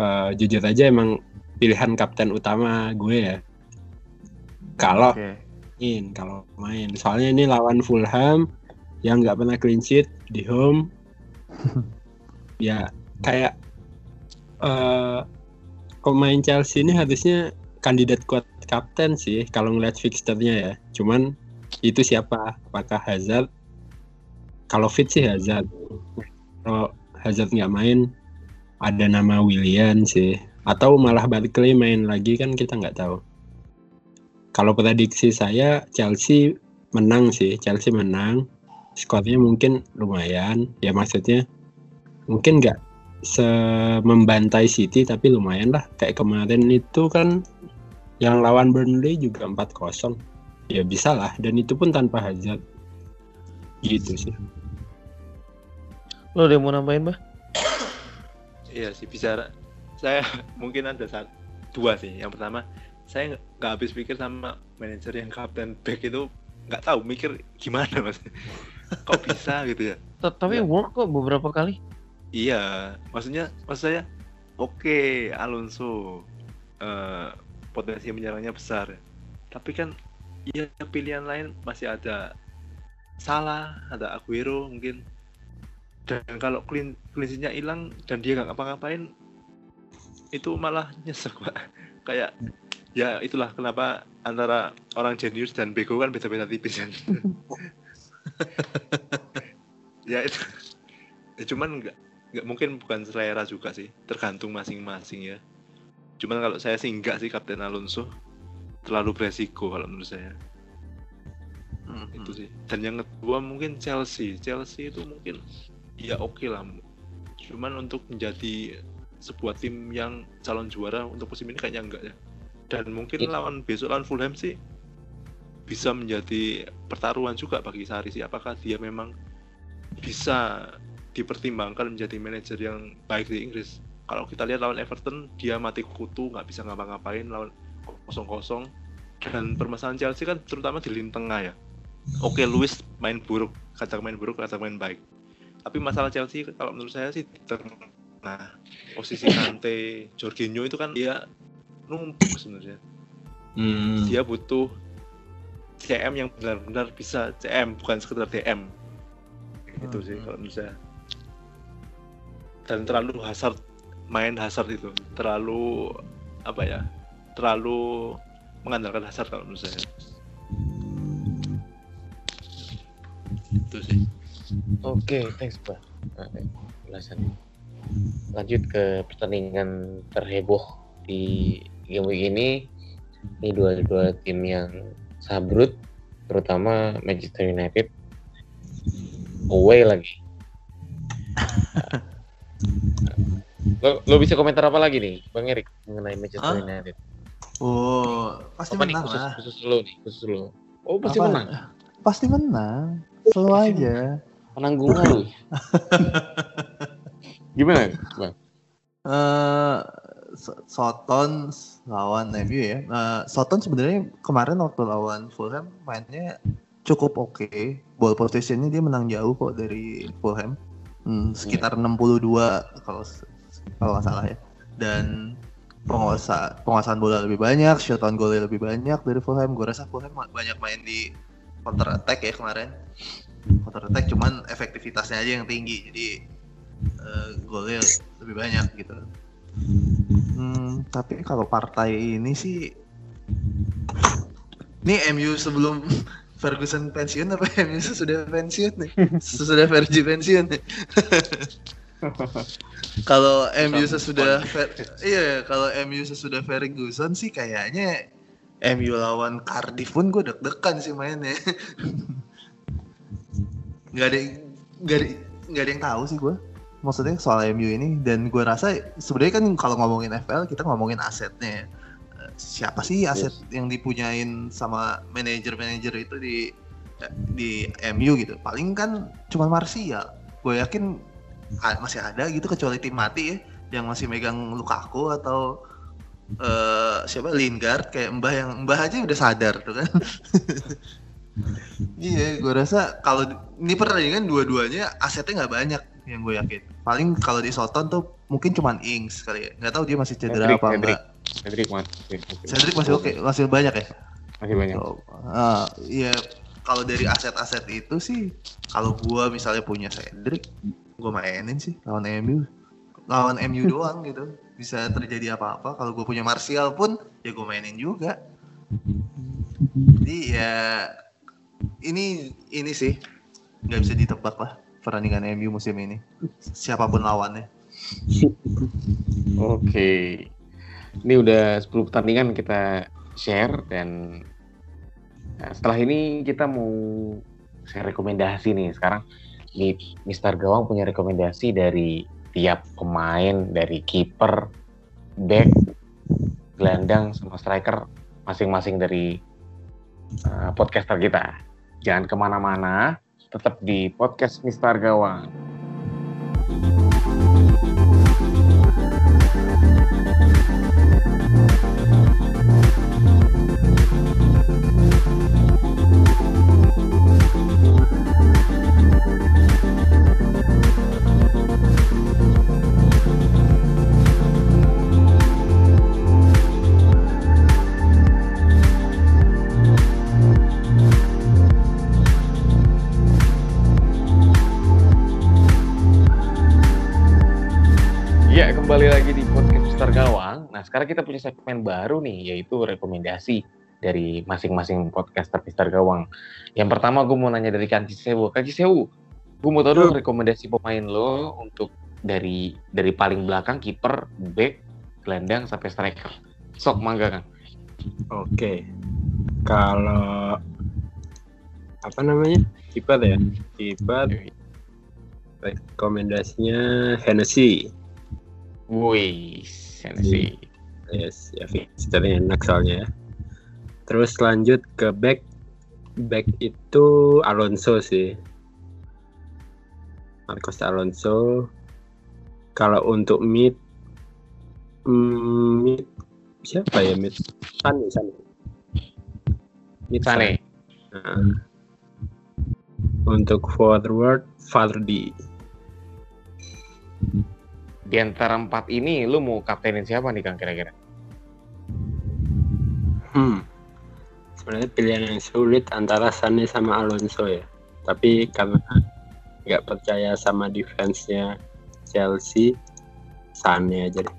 eh, jujur aja emang pilihan kapten utama gue ya. Kalau Oke. main kalau main soalnya ini lawan Fulham yang nggak pernah clean sheet di home ya kayak eh pemain Chelsea ini harusnya kandidat kuat kapten sih kalau ngeliat fixturnya ya. Cuman itu siapa? Apakah Hazard? Kalau fit sih Hazard. Kalau Hazard nggak main ada nama William sih. Atau malah Barkley main lagi kan kita nggak tahu. Kalau prediksi saya Chelsea menang sih. Chelsea menang. Skornya mungkin lumayan. Ya maksudnya mungkin nggak membantai City tapi lumayan lah kayak kemarin itu kan yang lawan Burnley juga 4-0 ya bisa lah dan itu pun tanpa Hazard gitu sih Lo yang mau nambahin, Bah? Iya sih bicara. Saya mungkin ada satu, dua sih. Yang pertama, saya nggak- habis pikir sama manajer yang kapten back itu nggak tahu mikir gimana mas. Kok bisa gitu ya? Tapi work kok beberapa kali. Iya, maksudnya maksud saya oke Alonso eh, potensi menyerangnya besar, tapi kan ya pilihan lain masih ada Salah, ada Aguero mungkin. Dan kalau clean clean sheet-nya hilang dan dia nggak ngapa-ngapain, itu malah nyesek pak. Kayak ya itulah kenapa antara orang jenius dan bego kan beda-beda tipis kan. ya itu. Ya, cuman nggak nggak mungkin bukan selera juga sih tergantung masing-masing ya. Cuman kalau saya sih enggak sih Kapten Alonso. Terlalu beresiko kalau menurut saya. Itu sih. Dan yang kedua mungkin Chelsea. Chelsea itu mungkin ya oke lah. Cuman untuk menjadi sebuah tim yang calon juara untuk musim ini kayaknya enggak ya. Dan mungkin Iya. lawan besok lawan Fulham sih bisa menjadi pertaruhan juga bagi Sari sih. Apakah dia memang bisa dipertimbangkan menjadi manajer yang baik di Inggris. Kalau kita lihat lawan Everton, dia mati kutu, nggak bisa ngapa-ngapain lawan kosong-kosong. Dan permasalahan Chelsea kan terutama di lini tengah ya. Oke, Luis main buruk, kadang main buruk, kadang main baik. Tapi masalah Chelsea kalau menurut saya sih di tengah posisi Kante, Jorginho itu kan dia numpuk sebenarnya. Hmm. Dia butuh CM yang benar-benar bisa CM bukan sekedar DM. Itu sih Hmm. kalau menurut saya. Dan terlalu Hazard main Hazard itu terlalu apa ya? Terlalu mengandalkan Hazard kalau menurut saya. Itu sih. Oke, thanks Pak. Nah, Penjelasannya. Lanjut ke pertandingan terheboh di game week ini. Ini dua-dua tim yang sabrut, terutama Manchester United. Away lagi. lo, lo bisa komentar apa lagi nih, Bang Erik, mengenai Manchester Hah? United? Oh, pasti Apa nih menang khusus, lah. khusus lo nih, khusus lo. Oh, pasti Apa? menang. Pasti menang. Selalu aja. Penanggung lu. Gimana, Bang? Eh, So- Soton lawan MU ya. Eh, Soton sebenarnya kemarin waktu lawan Fulham mainnya cukup oke. Ball positionnya dia menang jauh kok dari Fulham. Hmm, sekitar 62 kalau kalau nggak salah ya. Dan penguasa penguasaan bola lebih banyak, shot on goal lebih banyak dari Fulham. Gue rasa Fulham banyak main di counter attack ya kemarin. Counter attack cuman efektivitasnya aja yang tinggi. Jadi eh, golnya lebih banyak gitu. Hmm, tapi kalau partai ini sih ini MU sebelum Ferguson pensiun apa MU sudah pensiun nih? Sesudah Fergie pensiun nih. kalau MU sesudah Fer- iya kalau MU sesudah Ferguson sih kayaknya MU lawan Cardiff pun gue deg-degan sih mainnya. Gak ada gak ada nggak ada yang tahu sih gue maksudnya soal MU ini dan gue rasa sebenarnya kan kalau ngomongin FL kita ngomongin asetnya siapa sih aset yang dipunyain sama manajer-manajer itu di di MU gitu paling kan cuma Martial gue yakin masih ada gitu kecuali tim mati ya yang masih megang Lukaku atau eh siapa Lingard kayak Mbah yang Mbah aja udah sadar tuh kan Iya, gue rasa kalau ini pertandingan dua-duanya asetnya nggak banyak yang gue yakin. Paling kalau di Soton tuh mungkin cuman Ings kali ya. Nggak tahu dia masih cedera Cedric, apa Cedric. enggak. Cedric masih, Cedric masih oke, masih banyak ya. masih banyak. Oh, ah, iya, kalau dari aset-aset itu sih, kalau gue misalnya punya Cedric, gue mainin sih lawan MU. Lawan MU doang gitu. Bisa terjadi apa-apa. Kalau gue punya Martial pun, ya gue mainin juga. Jadi ya ini ini sih nggak bisa ditebak lah pertandingan MU musim ini. Siapa pun lawannya. Oke. Ini udah 10 pertandingan kita share dan nah, setelah ini kita mau share rekomendasi nih. Sekarang nih Mister Gawang punya rekomendasi dari tiap pemain dari kiper, back, gelandang sama striker masing-masing dari uh, podcaster kita. Jangan ke mana-mana, tetap di podcast Mister Gawang. Ya, Nah, sekarang kita punya segmen baru nih, yaitu rekomendasi dari masing-masing podcaster Mister Gawang. Yang pertama gue mau nanya dari Kanci Sewu. Kanci Sewu, gue mau tahu dong rekomendasi pemain lo untuk dari dari paling belakang kiper, back, gelandang sampai striker. Sok mangga kan. Oke. Kalau apa namanya? Kiper ya? Kiper rekomendasinya Hennessy. Wih, Sensi. Yes, ya fixturnya enak soalnya ya. Terus lanjut ke back. Back itu Alonso sih. Marcos Alonso. Kalau untuk mid, hmm, mid siapa ya mid? Sane, Sane. Mid Sane. Nah. Untuk forward, Fardi. di antara empat ini lu mau kaptenin siapa nih Kang kira-kira? Hmm. Sebenarnya pilihan yang sulit antara Sane sama Alonso ya. Tapi karena nggak percaya sama defense-nya Chelsea, Sane aja deh.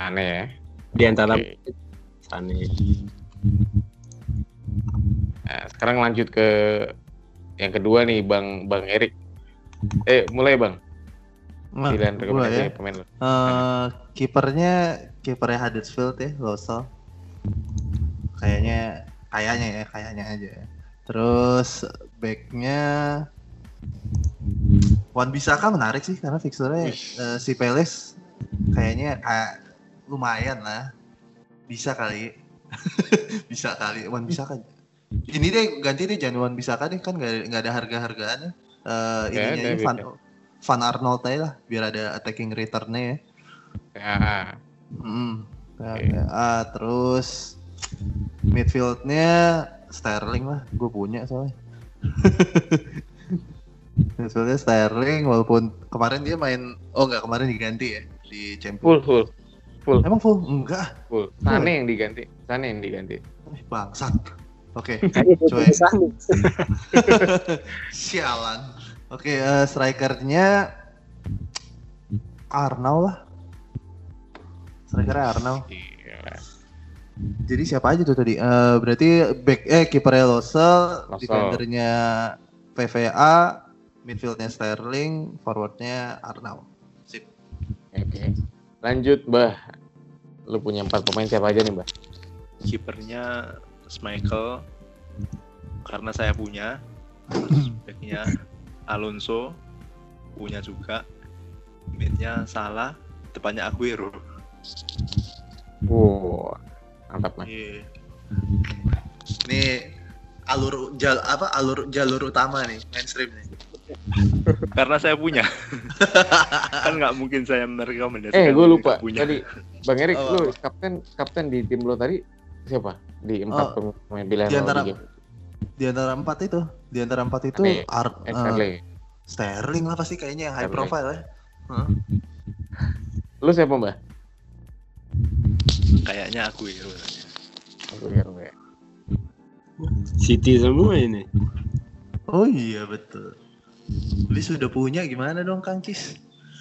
Aneh ya. Di antara Oke. Sane. Nah, sekarang lanjut ke yang kedua nih Bang Bang Erik. Eh, mulai Bang. Nah, Pilihan gua rekomendasi ya. pemain lu. Eh, kipernya kipernya Huddersfield ya, Losel. Kayaknya kayaknya ya, kayaknya aja. Terus backnya Wan Bisaka menarik sih karena fixturenya Wih. eh, si Peles kayaknya kayak lumayan lah. Bisa kali. bisa kali Wan Bisaka. Ini deh ganti deh jangan Wan Bisaka deh kan nggak nggak ada harga-hargaannya. Eh Nggak ininya ini Van, beda. Van Arnold aja lah biar ada attacking return-nya ya. Ya, Hmm. Oke. Ah, terus midfieldnya Sterling lah, gue punya soalnya. midfieldnya Sterling, walaupun kemarin dia main, oh enggak kemarin diganti ya di full Champions. full Emang full? Enggak, full. Sane yang diganti. Sane yang diganti. eh, bangsat. Oke, Coy. sialan. Oke, eh, strikernya Arnau lah. Strikernya Arnau. Gila. Jadi siapa aja tuh tadi? Eh berarti back eh kipernya Losel, defendernya PVA, midfieldnya Sterling, forwardnya Arnau. Sip. Oke. Lanjut, Mbah. Lu punya empat pemain siapa aja nih, Mbah? kipernya Michael karena saya punya backnya Alonso punya juga midnya Salah depannya Aguero Wow. Mantap, Mas. Iya. Ini alur jal apa alur jalur utama nih mainstream nih. karena saya punya kan nggak mungkin saya merekomendasikan Eh, gue lupa. punya Tadi Bang Erik, Oh, lu apa? kapten kapten di tim lo tadi siapa? Di empat Oh, pemain pilihan di antara- di antara empat itu, di antara empat itu Ane, Ar- Eh, eh, Sterling. Sterling lah pasti kayaknya yang high Sterling. profile ya. Hah? Lu siapa, Mbah? Kayaknya Aguero Aguero ya. City semua ini. Oh iya betul. Tapi sudah punya gimana dong Kang Cis?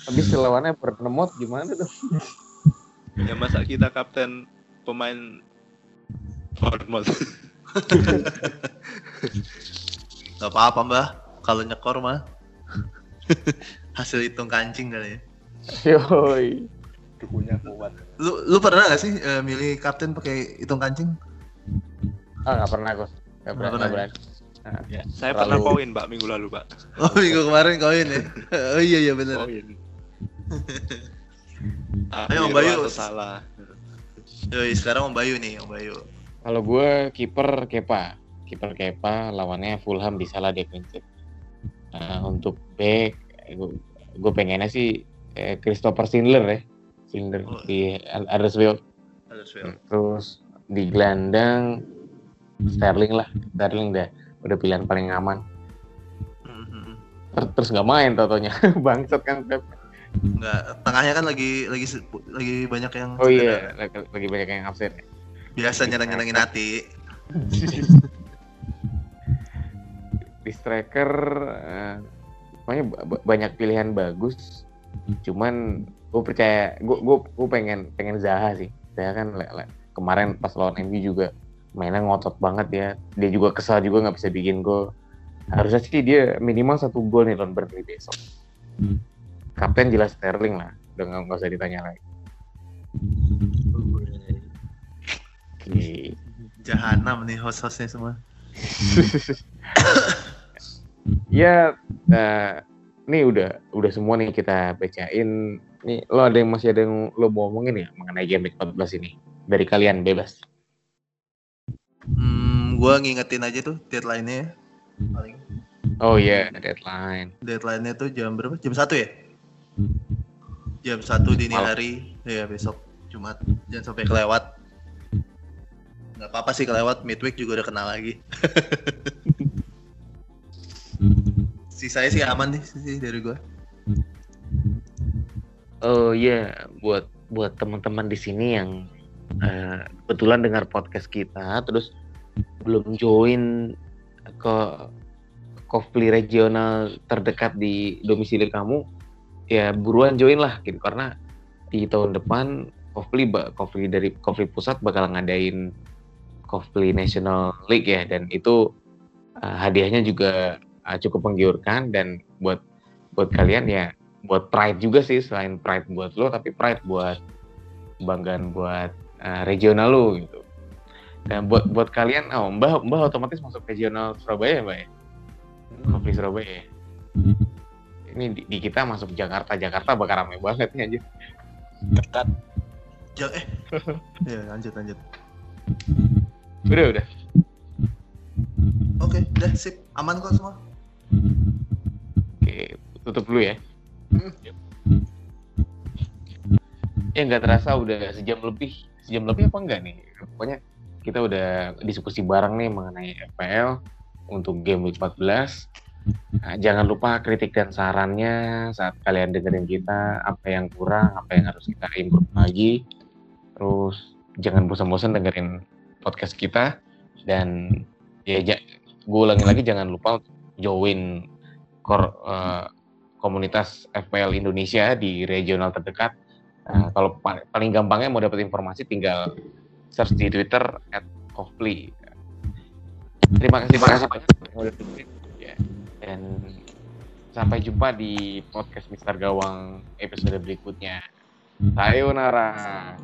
Habis lawannya Bournemouth gimana dong? ya masa kita kapten pemain Bournemouth Gak apa-apa mbah, kalau nyekor mah hasil hitung kancing kali ya. Yoi. Dukunya kuat Lu lu pernah gak sih eh, milih kapten pakai hitung kancing? Ah, nggak pernah, Gus. Nggak pernah, pernah nggak ya? ya, saya Terlalu- pernah poin pak minggu lalu pak Oh minggu kemarin koin ya. Oh iya iya bener. poin Ayo, Om Bayu. salah Yoi, sekarang Om Bayu nih Om Bayu. Kalau gue kiper Kepa, kiper Kepa lawannya Fulham di salah defensif. Nah, untuk back, gue pengennya sih eh, Christopher Schindler ya, Schindler Oh. di Huddersfield. Huddersfield. Terus di gelandang Sterling lah, Sterling udah udah pilihan paling aman. Mhm. Ter- Terus nggak main totonya, bangsat kan Pep. Enggak, tengahnya kan lagi lagi lagi banyak yang Oh iya, lagi, lagi banyak yang absen. Biasa nyerang-nyerangin hati. di striker ba- banyak pilihan bagus cuman gue percaya gue gue gue pengen pengen Zaha sih. Zaha kan le- le- kemarin pas lawan MU juga mainnya ngotot banget ya. Dia juga kesal juga nggak bisa bikin gol. Harusnya sih dia minimal satu gol nih lawan Burnley besok. Kapten jelas Sterling lah udah nggak nggak usah ditanya lagi. Oke. Jahanam nih host-hostnya semua. ya eh, ini udah udah semua nih kita bacain nih lo ada yang masih ada yang lo mau ngomongin ya mengenai game week 14 ini dari kalian bebas Hmm, gua ngingetin aja tuh deadline-nya ya. Paling oh iya deadline deadline-nya tuh jam berapa? Jam 1 ya? Jam 1 dini Malam. hari. Ya besok Jumat. Jangan sampai kelewat. Nggak apa-apa sih kelewat midweek juga udah kenal lagi. Sisanya sih aman nih sih dari gua. Oh iya, buat buat teman-teman di sini yang uh, kebetulan dengar podcast kita, terus belum join ke Kofli regional terdekat di domisili kamu, ya buruan join lah, gitu. Karena di tahun depan Kofli Kofli dari Kofli pusat bakal ngadain Kofli National League ya, dan itu uh, hadiahnya juga uh, cukup menggiurkan dan buat buat kalian ya buat pride juga sih selain pride buat lo tapi pride buat kebanggaan buat uh, regional lo gitu. Dan buat buat kalian oh mbah mbah otomatis masuk regional Surabaya mbak ya? Kopi Surabaya. Ya? ini di, di kita masuk Jakarta Jakarta bakal ramai banget nih aja ketat ya eh. Ya lanjut lanjut. Udah udah. Oke udah sip. Aman kok semua? Oke tutup dulu ya Ya nggak terasa udah sejam lebih, sejam lebih apa enggak nih? Pokoknya kita udah diskusi bareng nih mengenai FPL untuk game week 14. Nah, jangan lupa kritik dan sarannya saat kalian dengerin kita, apa yang kurang, apa yang harus kita improve lagi. Terus jangan bosan-bosan dengerin podcast kita dan ya gue ulangi lagi jangan lupa join core uh, komunitas FPL Indonesia di regional terdekat. Nah, kalau paling gampangnya mau dapat informasi tinggal search di Twitter @kofli. Terima kasih, terima kasih banyak ya. Dan sampai jumpa di podcast Mister Gawang episode berikutnya. Sayonara.